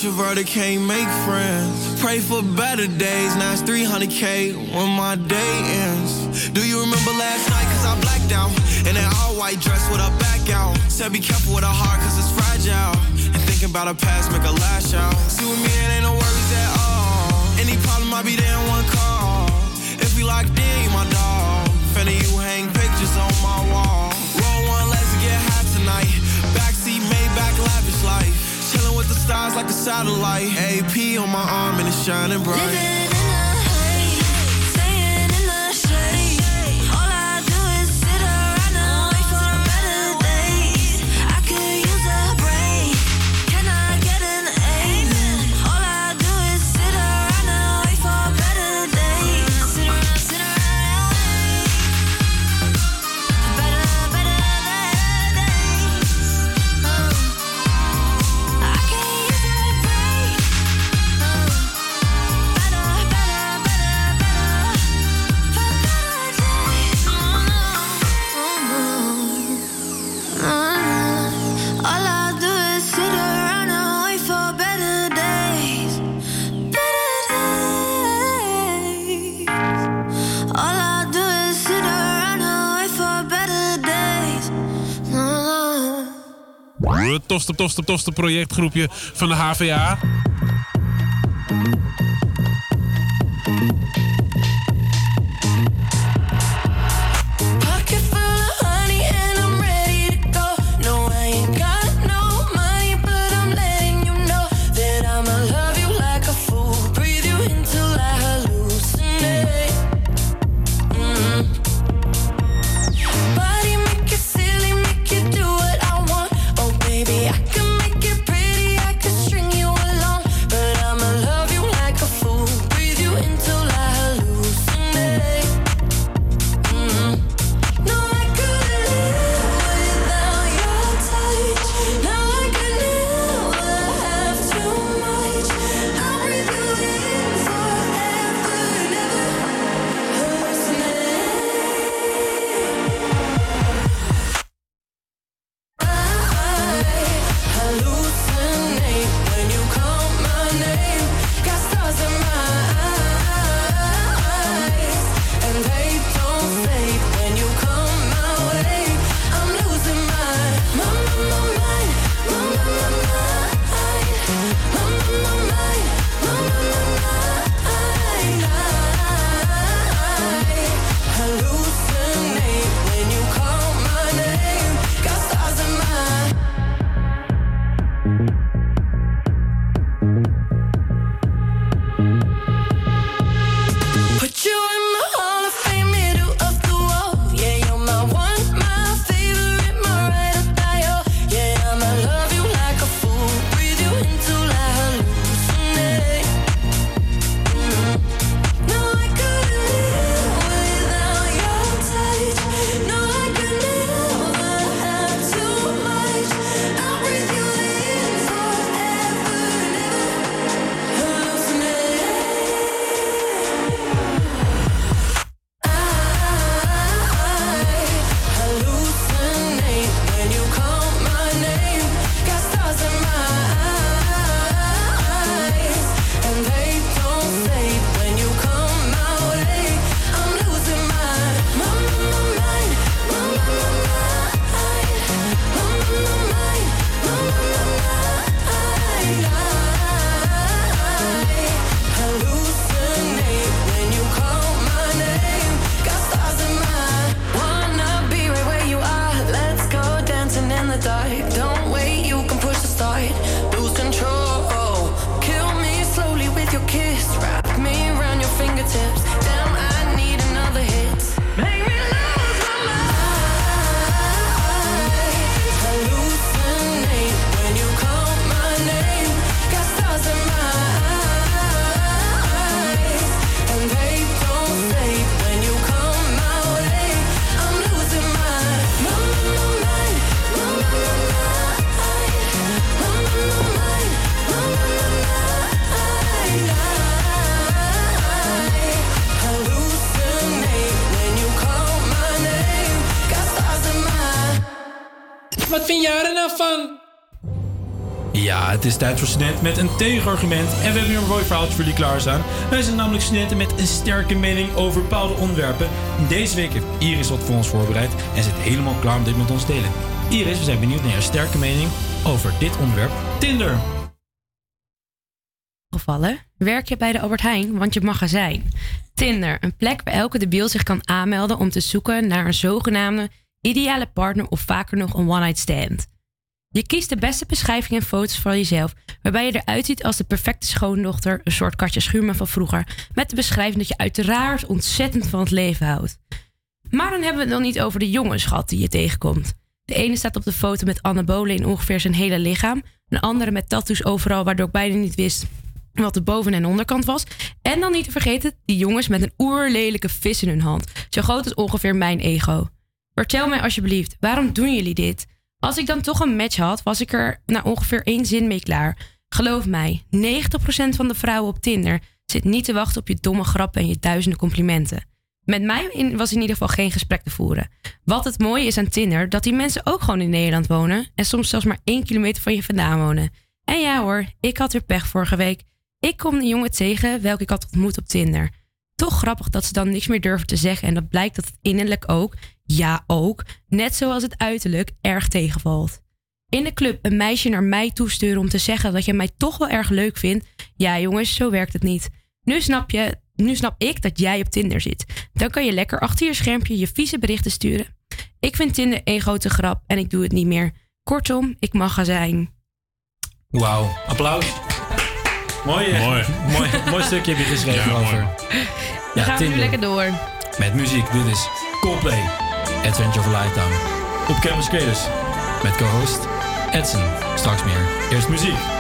Introverted can't make friends. Pray for better days. Now it's 300k when my day ends. Do you remember last night? Cause I blacked out. In that all white dress with a back out. Said be careful with her heart cause it's fragile. And thinking about her past make her lash out. See with me, it ain't no worries at all. Any problem, I'll be there in one call. If we locked in, you my dog. Finna you hang stars like a satellite. AP on my arm and it's shining bright. Tofste, tofste, tofste projectgroepje van de HVA. Is tijd voor studenten met een tegenargument. En we hebben weer een mooi verhaaltje voor jullie klaarstaan. Wij zijn namelijk studenten met een sterke mening over bepaalde onderwerpen. Deze week heeft Iris wat voor ons voorbereid en zit helemaal klaar om dit met ons te delen. Iris, we zijn benieuwd naar jouw sterke mening over dit onderwerp Tinder. gevallen werk je bij de Albert Heijn, want je magazijn. Tinder, een plek waar elke debiel zich kan aanmelden om te zoeken naar een zogenaamde ideale partner of vaker nog een one-night stand. Je kiest de beste beschrijvingen en foto's van jezelf, waarbij je eruit ziet als de perfecte schoondochter, een soort Katja Schuurman van vroeger, met de beschrijving dat je uiteraard ontzettend van het leven houdt. Maar dan hebben we het nog niet over de jonge schat die je tegenkomt. De ene staat op de foto met anabolen in ongeveer zijn hele lichaam. Een andere met tattoos overal, waardoor ik bijna niet wist wat de boven- en onderkant was. En dan niet te vergeten, die jongens met een oerlelijke vis in hun hand. Zo groot als ongeveer mijn ego. Vertel mij alsjeblieft, waarom doen jullie dit? Als ik dan toch een match had, was ik er na ongeveer één zin mee klaar. Geloof mij, 90% van de vrouwen op Tinder zit niet te wachten op je domme grappen en je duizenden complimenten. Met mij was in ieder geval geen gesprek te voeren. Wat het mooie is aan Tinder, dat die mensen ook gewoon in Nederland wonen en soms zelfs maar één kilometer van je vandaan wonen. En ja hoor, ik had weer pech vorige week. Ik kom een jongen tegen welke ik had ontmoet op Tinder. Toch grappig dat ze dan niks meer durven te zeggen en dat blijkt dat het innerlijk ook, ja ook, net zoals het uiterlijk, erg tegenvalt. In de club een meisje naar mij toesturen om te zeggen dat je mij toch wel erg leuk vindt. Ja jongens, zo werkt het niet. Nu snap, je, nu snap ik dat jij op Tinder zit. Dan kan je lekker achter je schermpje je vieze berichten sturen. Ik vind Tinder één grote grap en ik doe het niet meer. Kortom, ik mag er zijn. Wauw, applaus. Mooi, Mooi. mooi, mooi stukje heb je geschreven Ja, over. Dan gaan we nu lekker door. Met muziek, dit is Coldplay, Adventure of Lifetime. Op Creators, met co-host Edson. Straks meer. Eerst muziek.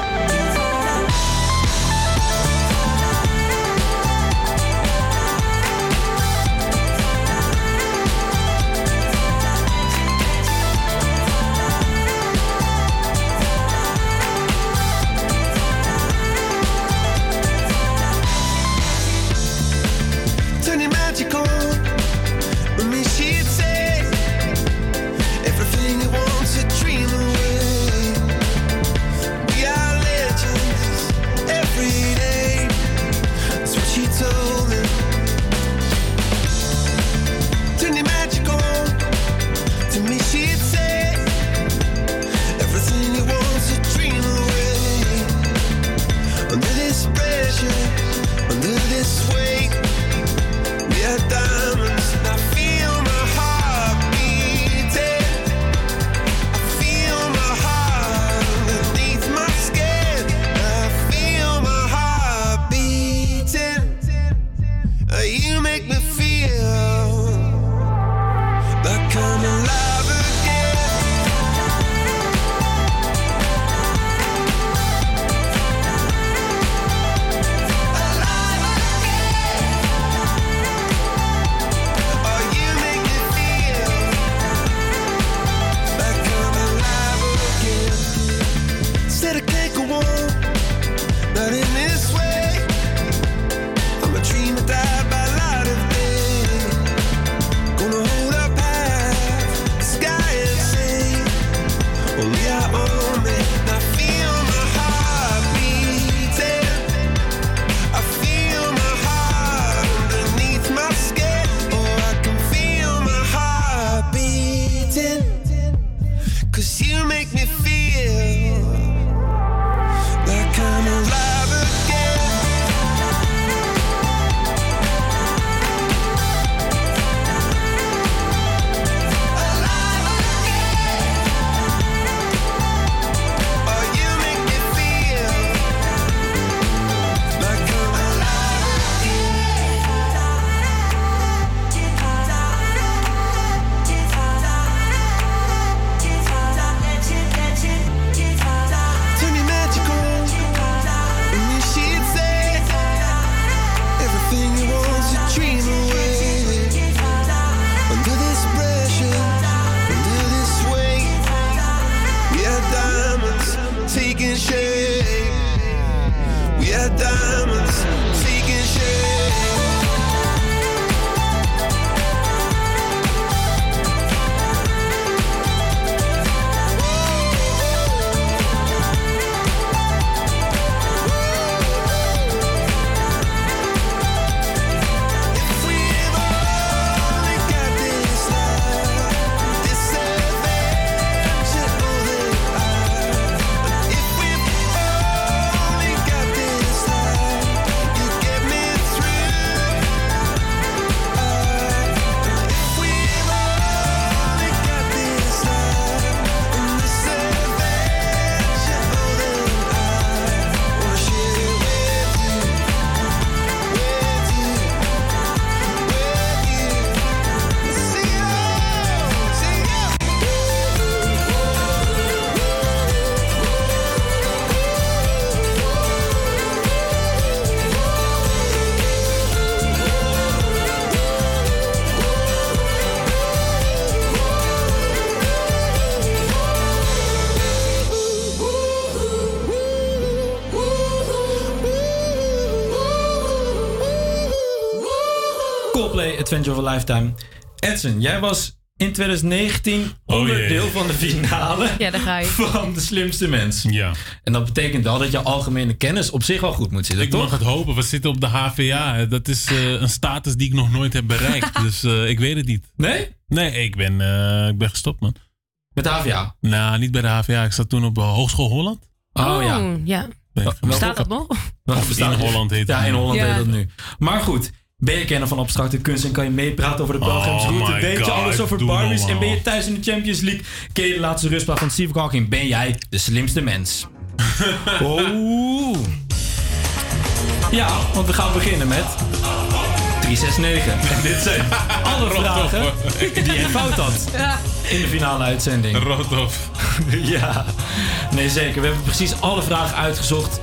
Adventure of a Lifetime. Edson, jij was in 2019 Oh, onderdeel van de finale [LAUGHS] Ja, daar ga je. van de slimste mens. Ja. En dat betekent wel dat je algemene kennis op zich wel goed moet zitten, Ik toch? mag het hopen. We zitten op de HVA. Dat is eh, een status die ik nog nooit heb bereikt. [LAUGHS] dus eh, ik weet het niet. Nee? Nee, ik ben, eh, ik ben gestopt, man. Met de HVA? Nou, niet bij de HVA. Ik zat toen op Hogeschool Holland. Oh, ja. ja. Ben ik Bestaat dat nog? Of in Holland heet het Ja, in. Holland Ja. heet dat nu. Maar goed, ben je kenner van abstracte kunst en kan je meepraten over de Pelgrims Oh route? Weet je alles over doe Barbies normaal. en ben je thuis in de Champions League? Ken je de laatste rustplaat van Steve Hawking? Ben jij de slimste mens? [LAUGHS] Oeh. Ja, want we gaan beginnen met 369. En [LAUGHS] dit zijn alle vragen die je fout had [LAUGHS] in de finale uitzending. Rothoff. Ja, nee zeker. We hebben precies alle vragen uitgezocht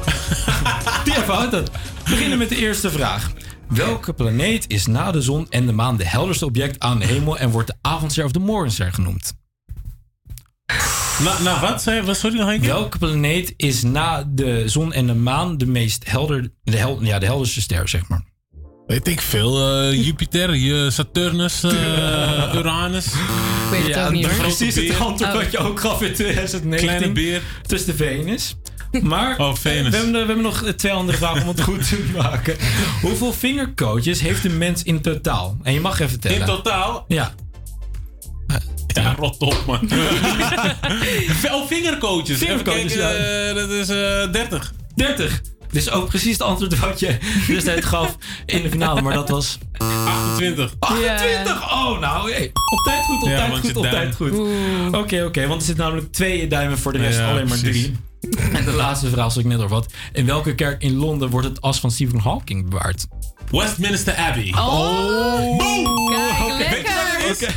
die je fout had. We beginnen met de eerste vraag. Welke planeet is na de zon en de maan de helderste object aan de hemel en wordt de avondster of de morgenster genoemd? Na, na wat zei? Wat, Sorry nog een keer? Welke planeet is na de zon en de maan de meest helder, de, hel, ja, de helderste ster, zeg maar? Weet ik veel. eh, Jupiter, je Saturnus, eh, [LAUGHS] Uranus. Ik weet het ook niet hoor. Precies het antwoord Oh. wat je ook gaf in 2019. Kleine beer. Het is de Venus. Maar Oh, Venus. We, hebben, we hebben nog twee andere vragen om het goed te maken. Hoeveel vingercoaches heeft een mens in totaal? En je mag even tellen. In totaal? Ja. Ja, rot op, man. [LAUGHS] Veel vingercoaches. Vingercoaches, kijken, dat is eh 30. 30. Dit is ook precies het antwoord wat je destijds gaf in de finale. Maar dat was 28. 28. Oh, nou, hey. op tijd goed, op Ja, tijd goed, op duim. tijd goed. Oké, oké, want er zitten namelijk twee duimen voor de rest, Ja, alleen maar precies. drie. [LAUGHS] En de laatste vraag, zoals ik net al wat. In welke kerk in Londen wordt het as van Stephen Hawking bewaard? Westminster Abbey. Oh,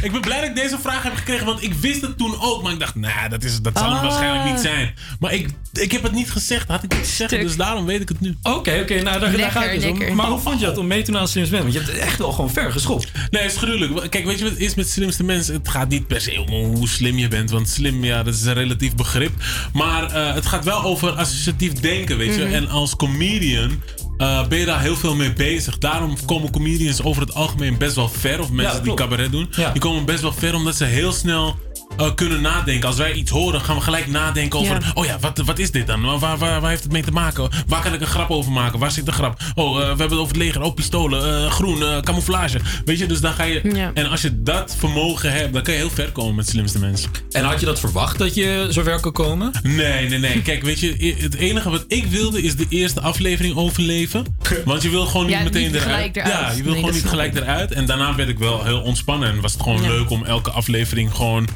Ik ben blij dat ik deze vraag heb gekregen, want ik wist het toen ook. Maar ik dacht, nou, dat, is, dat zal het Ah. waarschijnlijk niet zijn. Maar ik, ik heb het niet gezegd, had ik niet zeggen, Stuk. dus daarom weet ik het nu. Oké, oké, nou daar, ga ik dus om. Maar hoe vond je dat om mee te doen aan Slim's Man? Want je hebt het echt wel gewoon ver geschopt. Nee, het is gruwelijk. Kijk, weet je wat het is met slimste mensen? Het gaat niet per se om hoe slim je bent. Want slim, ja, dat is een relatief begrip. Maar eh, het gaat wel over associatief denken, weet je. Mhm. En als comedian eh, ben je daar heel veel mee bezig. Daarom komen comedians over het algemeen best wel ver. Of mensen die cabaret doen. Ja. Die komen best wel ver omdat ze heel snel... eh, kunnen nadenken. Als wij iets horen, gaan we gelijk nadenken over... Ja. Oh ja, wat, wat is dit dan? Waar, waar, waar heeft het mee te maken? Waar kan ik een grap over maken? Waar zit de grap? Oh, eh, we hebben het over het leger. Oh, pistolen. eh, groen. eh, camouflage. Weet je, dus dan ga je... Ja. En als je dat vermogen hebt, dan kan je heel ver komen met slimste mensen. En had je dat verwacht dat je zo ver kon komen? Nee, nee, nee. Kijk, weet je, het enige wat ik wilde is de eerste aflevering overleven. [LAUGHS] Want je wil gewoon niet Ja, meteen niet eruit. Ja, je wil Nee, gewoon niet gelijk eruit. En daarna werd ik wel heel ontspannen. En was het gewoon Ja. leuk om elke aflevering gewoon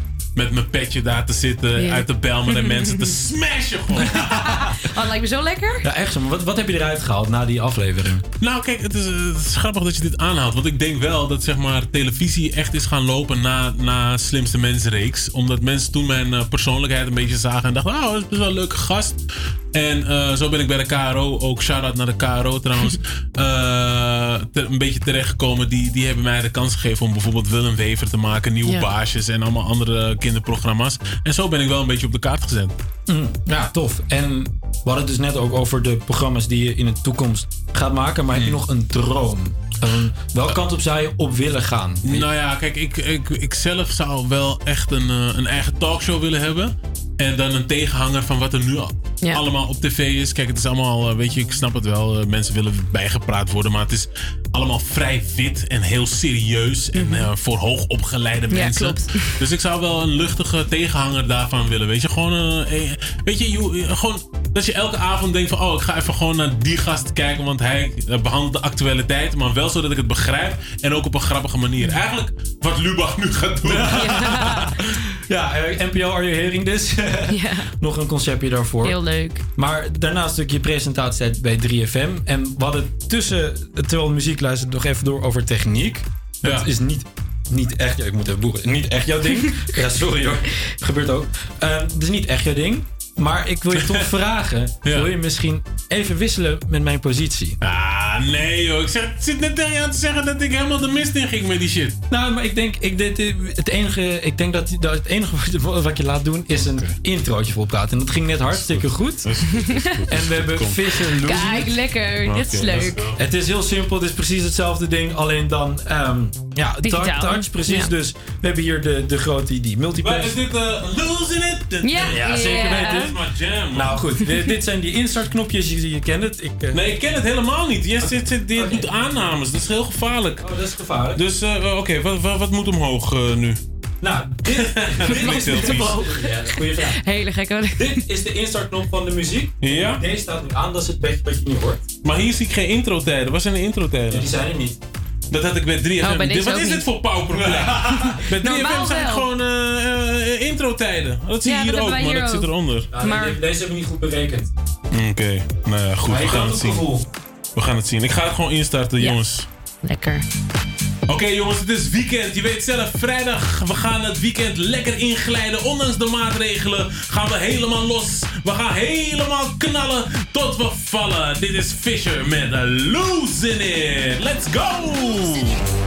met mijn petje daar te zitten. Uit de Belmen en mensen te [LAUGHS] smashen gewoon. [LAUGHS] Oh, dat lijkt me zo lekker. Ja, echt zo. Maar wat, wat heb je eruit gehaald na die aflevering? Nou, kijk, het is, eh, het is grappig dat je dit aanhaalt. Want ik denk wel dat zeg maar, televisie echt is gaan lopen na, na Slimste Mensenreeks. Omdat mensen toen mijn eh, persoonlijkheid een beetje zagen en dachten: oh, dat is best wel een leuke gast. En eh, zo ben ik bij de KRO, ook shout-out naar de KRO trouwens, [LAUGHS] eh, te- een beetje terechtgekomen. Die, die hebben mij de kans gegeven om bijvoorbeeld Willem Wever te maken, Nieuwe Ja. Baasjes en allemaal andere kinderprogramma's. En zo ben ik wel een beetje op de kaart gezet. Mm, ja, tof. En we hadden het dus net ook over de programma's die je in de toekomst gaat maken. Maar heb je nog een droom? Een, welke kant op zou je op willen gaan? Nou ja, kijk, ik, ik, ik zelf zou wel echt een, eh, een eigen talkshow willen hebben. En dan een tegenhanger van wat er nu Ja. allemaal op tv is. Kijk, het is allemaal, eh, weet je, ik snap het wel. eh, mensen willen bijgepraat worden. Maar het is allemaal vrij wit en heel serieus. En eh, voor hoogopgeleide Mhm. Ja, mensen. klopt. [LAUGHS] Dus ik zou wel een luchtige tegenhanger daarvan willen. Weet je, gewoon, weet je, gewoon dat je elke avond denkt van, oh, ik ga even gewoon naar die gast kijken. Want hij eh, behandelt de actualiteit. Maar wel zodat ik het begrijp. En ook op een grappige manier. Eigenlijk wat Lubach nu gaat doen. Ja, [LAUGHS] [LAUGHS] eh, NPO Are You Hearing This? [LAUGHS] Nog een conceptje daarvoor. Heel leuk. Maar daarnaast natuurlijk je presentatietijd bij 3FM. En we hadden tussen, terwijl de muziek luisterde, nog even door over techniek. Dat Ja. is niet, niet echt, ja, ik moet even boeren, niet echt jouw ding. [LAUGHS] ja, sorry hoor, gebeurt ook. Ehm, Het is niet echt jouw ding. Maar ik wil je toch [LAUGHS] vragen, wil je misschien even wisselen met mijn positie? Ah, nee joh. Ik zeg, zit net tegen je aan te zeggen dat ik helemaal de mist in ging met die shit. Nou, maar ik denk, ik, dit, het enige, ik denk dat, dat het enige wat, wat je laat doen is een introotje voor praten. En dat ging net hartstikke goed. En we hebben Fisher Losing Kijk, lekker. Dit is leuk. Het is heel simpel, het is precies hetzelfde ding, alleen dan ehm ja, touch, touch, precies. Ja. Dus we hebben hier de, de grote, die multipass. is dit eh, losing it? Ja, Ja, zeker weten. Dit is mijn jam. man. Nou goed, dit, dit zijn die instartknopjes, je, je kent het. Ik, eh, Nee, ik ken het helemaal niet. Je zit, zit, je doet aannames. Dat is heel gevaarlijk. Oh, dat is gevaarlijk. Dus, eh, oké, wat, wat, wat moet omhoog eh, nu? Nou, dit, [LAUGHS] [LAUGHS] klinkt heel vies. Ja, goeie vraag. Hele gekke. Dit is de instartknop van de muziek. Ja? Deze staat nu aan, dat is het bedje wat je nu hoort. Maar hier zie ik geen intro-tijden. Wat zijn de intro-tijden? Die zijn er niet. Dat had ik bij 3FM. Oh, bij wat is dit voor pauperplek? [LAUGHS] Bij 3FM Normaal zijn het gewoon eh, eh, intro-tijden. Dat zie je Ja, hier dat ook, maar dat hier zit ook. eronder. Ja, Maar- deze, hebben we niet goed berekend. Oké, nou ja, goed. Maar We je gaan het zien. gevoel. We gaan het zien. Ik ga het gewoon instarten, Ja. jongens. Lekker. Oké jongens, het is weekend. Je weet zelf, vrijdag. We gaan het weekend lekker inglijden. Ondanks de maatregelen gaan we helemaal los. We gaan helemaal knallen tot we vallen. Dit is Fisher met Losing It. Let's go!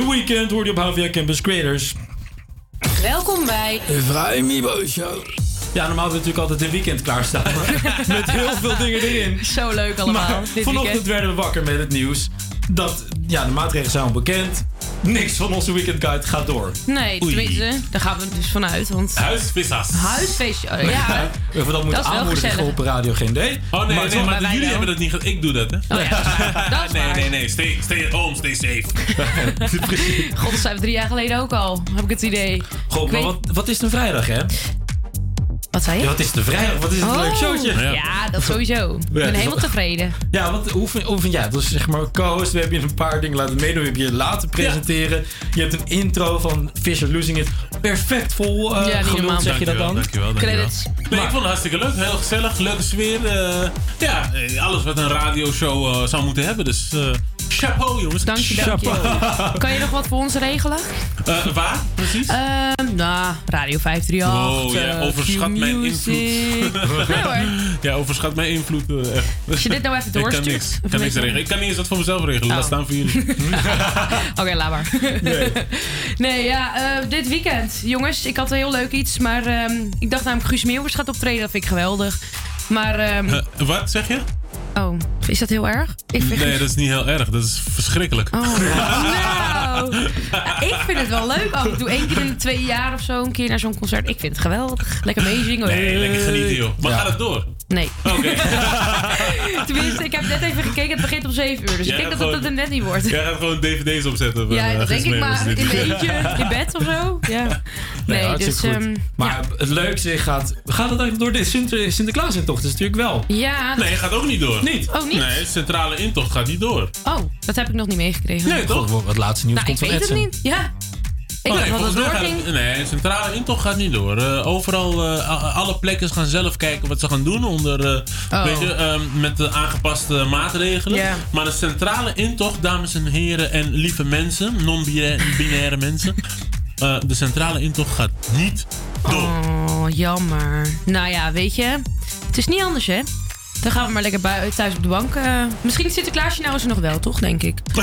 The Weekend hoort je op HVA Campus Creators. Welkom bij De Vrije Mibo Show. Ja, normaal hebben we natuurlijk altijd een weekend klaarstaan. [LAUGHS] met heel veel dingen erin. Zo leuk allemaal. Maar dit vanochtend weekend. werden we wakker met het nieuws dat ja, de maatregelen zijn al bekend. Niks van onze weekend guide gaat door. Nee, Oei. tenminste, daar gaan we dus vanuit. Want... Huisvissers. Huisfeestje. oh, [LAUGHS] ja, we dat moeten aanmoedigen op radio, idee. Oh nee, Maar nee, jullie wel. hebben dat niet gedaan. Ik doe dat, hè? Oh ja, [LAUGHS] dat nee, nee, nee. Stay, stay at home, stay safe. [LAUGHS] God, dat zijn we drie jaar geleden ook al, heb ik het idee. Goh, maar weet- wat, wat is een vrijdag, hè? Wat zei je? Ja, wat is de vrijdag? Wat is het een leuk Oh, showtje? Ja, dat sowieso. Ik ben dus helemaal tevreden. Ja, wat, hoe, vind, hoe vind jij het? Dus zeg maar, co-host, we hebben je een paar dingen laten meedoen. We hebben je laten presenteren. Je hebt een intro van Fisher Losing It. Perfect vol eh Ja, zeg je dat dan? Dankjewel, dankjewel. Credits. Nee, ik vond het hartstikke leuk. Heel gezellig, leuke sfeer. eh, ja, eh, alles wat een radioshow zou moeten hebben. Dus eh, chapeau, jongens. Dank je, dank je. Kan je nog wat voor ons regelen? Eh, waar, precies? Ehm, nou, Radio 538. Oh, ja, eh, overschat mijn invloed. [LAUGHS] Nee hoor. Ja, overschat mijn invloed. echt. Als je dit nou even Ik kan doorstuurt, niks, kan niks regelen. Ik kan niet eens wat voor mezelf regelen. Oh. Laat staan voor jullie. [LAUGHS] Oké, laat maar. [LAUGHS] Nee, ja, eh, dit weekend. Jongens, ik had een heel leuk iets. Maar ehm, ik dacht namelijk Guus Meeuwers gaat optreden. Dat vind ik geweldig. Maar ehm, Eh, wat zeg je? Oh, is dat heel erg? Ik vind Nee, dat is niet heel erg. Dat is verschrikkelijk. Oh, [LAUGHS] nou. Ik vind het wel leuk af en toe. één keer in de twee jaar of zo een keer naar zo'n concert. Ik vind het geweldig. Lekker meezingen. Nee, lekker genieten joh. Maar Ja. gaat het door? Nee. Oké. [LAUGHS] Tenminste, ik heb net even gekeken. Het begint om 7 uur. Dus Jij ik denk dat het er net niet wordt. Jij gaat gewoon dvd's opzetten. van, Ja, eh, dat denk ik maar. Dit. mijn eentje, [LAUGHS] in bed of zo. Ja. Nee, dus... goed. ehm, maar het leukste gaat... Gaat het eigenlijk door de Sinter, Sinterklaasintocht? Dat is natuurlijk wel. ja. Nee, gaat ook niet door. Niet? Oh, niet? Nee, de centrale intocht gaat niet door. Oh, dat heb ik nog niet meegekregen. Nee, toch? Wat laatste nieuws Nou, ik komt van weet het niet. Ja. Ik Oh, nee, dat het doorging. gaat nee, centrale intocht gaat niet door. Eh, overal, eh, alle plekken gaan zelf kijken wat ze gaan doen onder, Oh. weet je, ehm, met de aangepaste maatregelen. Maar de centrale intocht, dames en heren en lieve mensen, non-binaire mensen. de centrale intocht gaat niet door. Oh, jammer. Nou ja, weet je. Het is niet anders, hè? Dan gaan we maar lekker bui- thuis op de bank. eh. misschien Sinterklaasje nou is er nog wel, toch? Denk ik. [LAUGHS]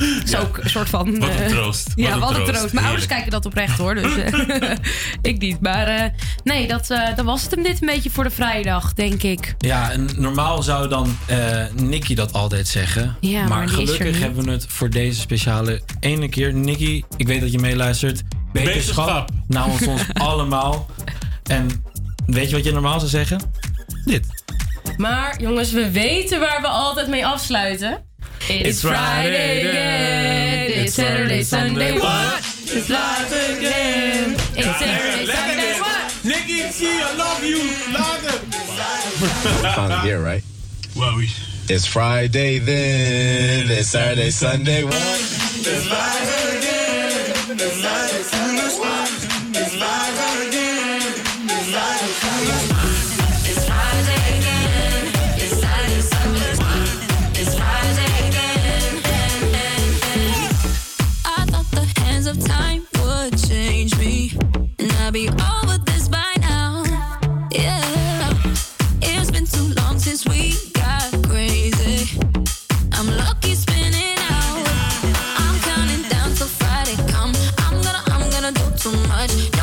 Dat is ook een soort van... Wat een eh, troost. Wat ja, een wat een troost. troost. Mijn ouders kijken dat oprecht, hoor. Dus eh, [LAUGHS] ik niet. Maar eh, nee, dat, eh, dan was het hem dit een beetje voor de vrijdag, denk ik. Ja, en normaal zou dan eh Nicky dat altijd zeggen. Ja, maar er gelukkig hebben we het voor deze speciale ene keer. Nicky, ik weet dat je meeluistert. Beterschap. namens ons [LAUGHS] allemaal. En weet je wat je normaal zou zeggen? Dit. Maar jongens, we weten waar we altijd mee afsluiten. It's Friday again. It's Saturday, Sunday, what? It's live again. It's Saturday, Sunday, what? Nicky, see, I love you. Later. Finally here, right? Well, we. It's Friday then. It's Saturday, Sunday. What? It's live again. It's live Sunday. I'd be over this by now. Yeah, it's been too long since we got crazy. I'm lucky spinning out. I'm counting down till Friday come. I'm gonna, I'm gonna do too much.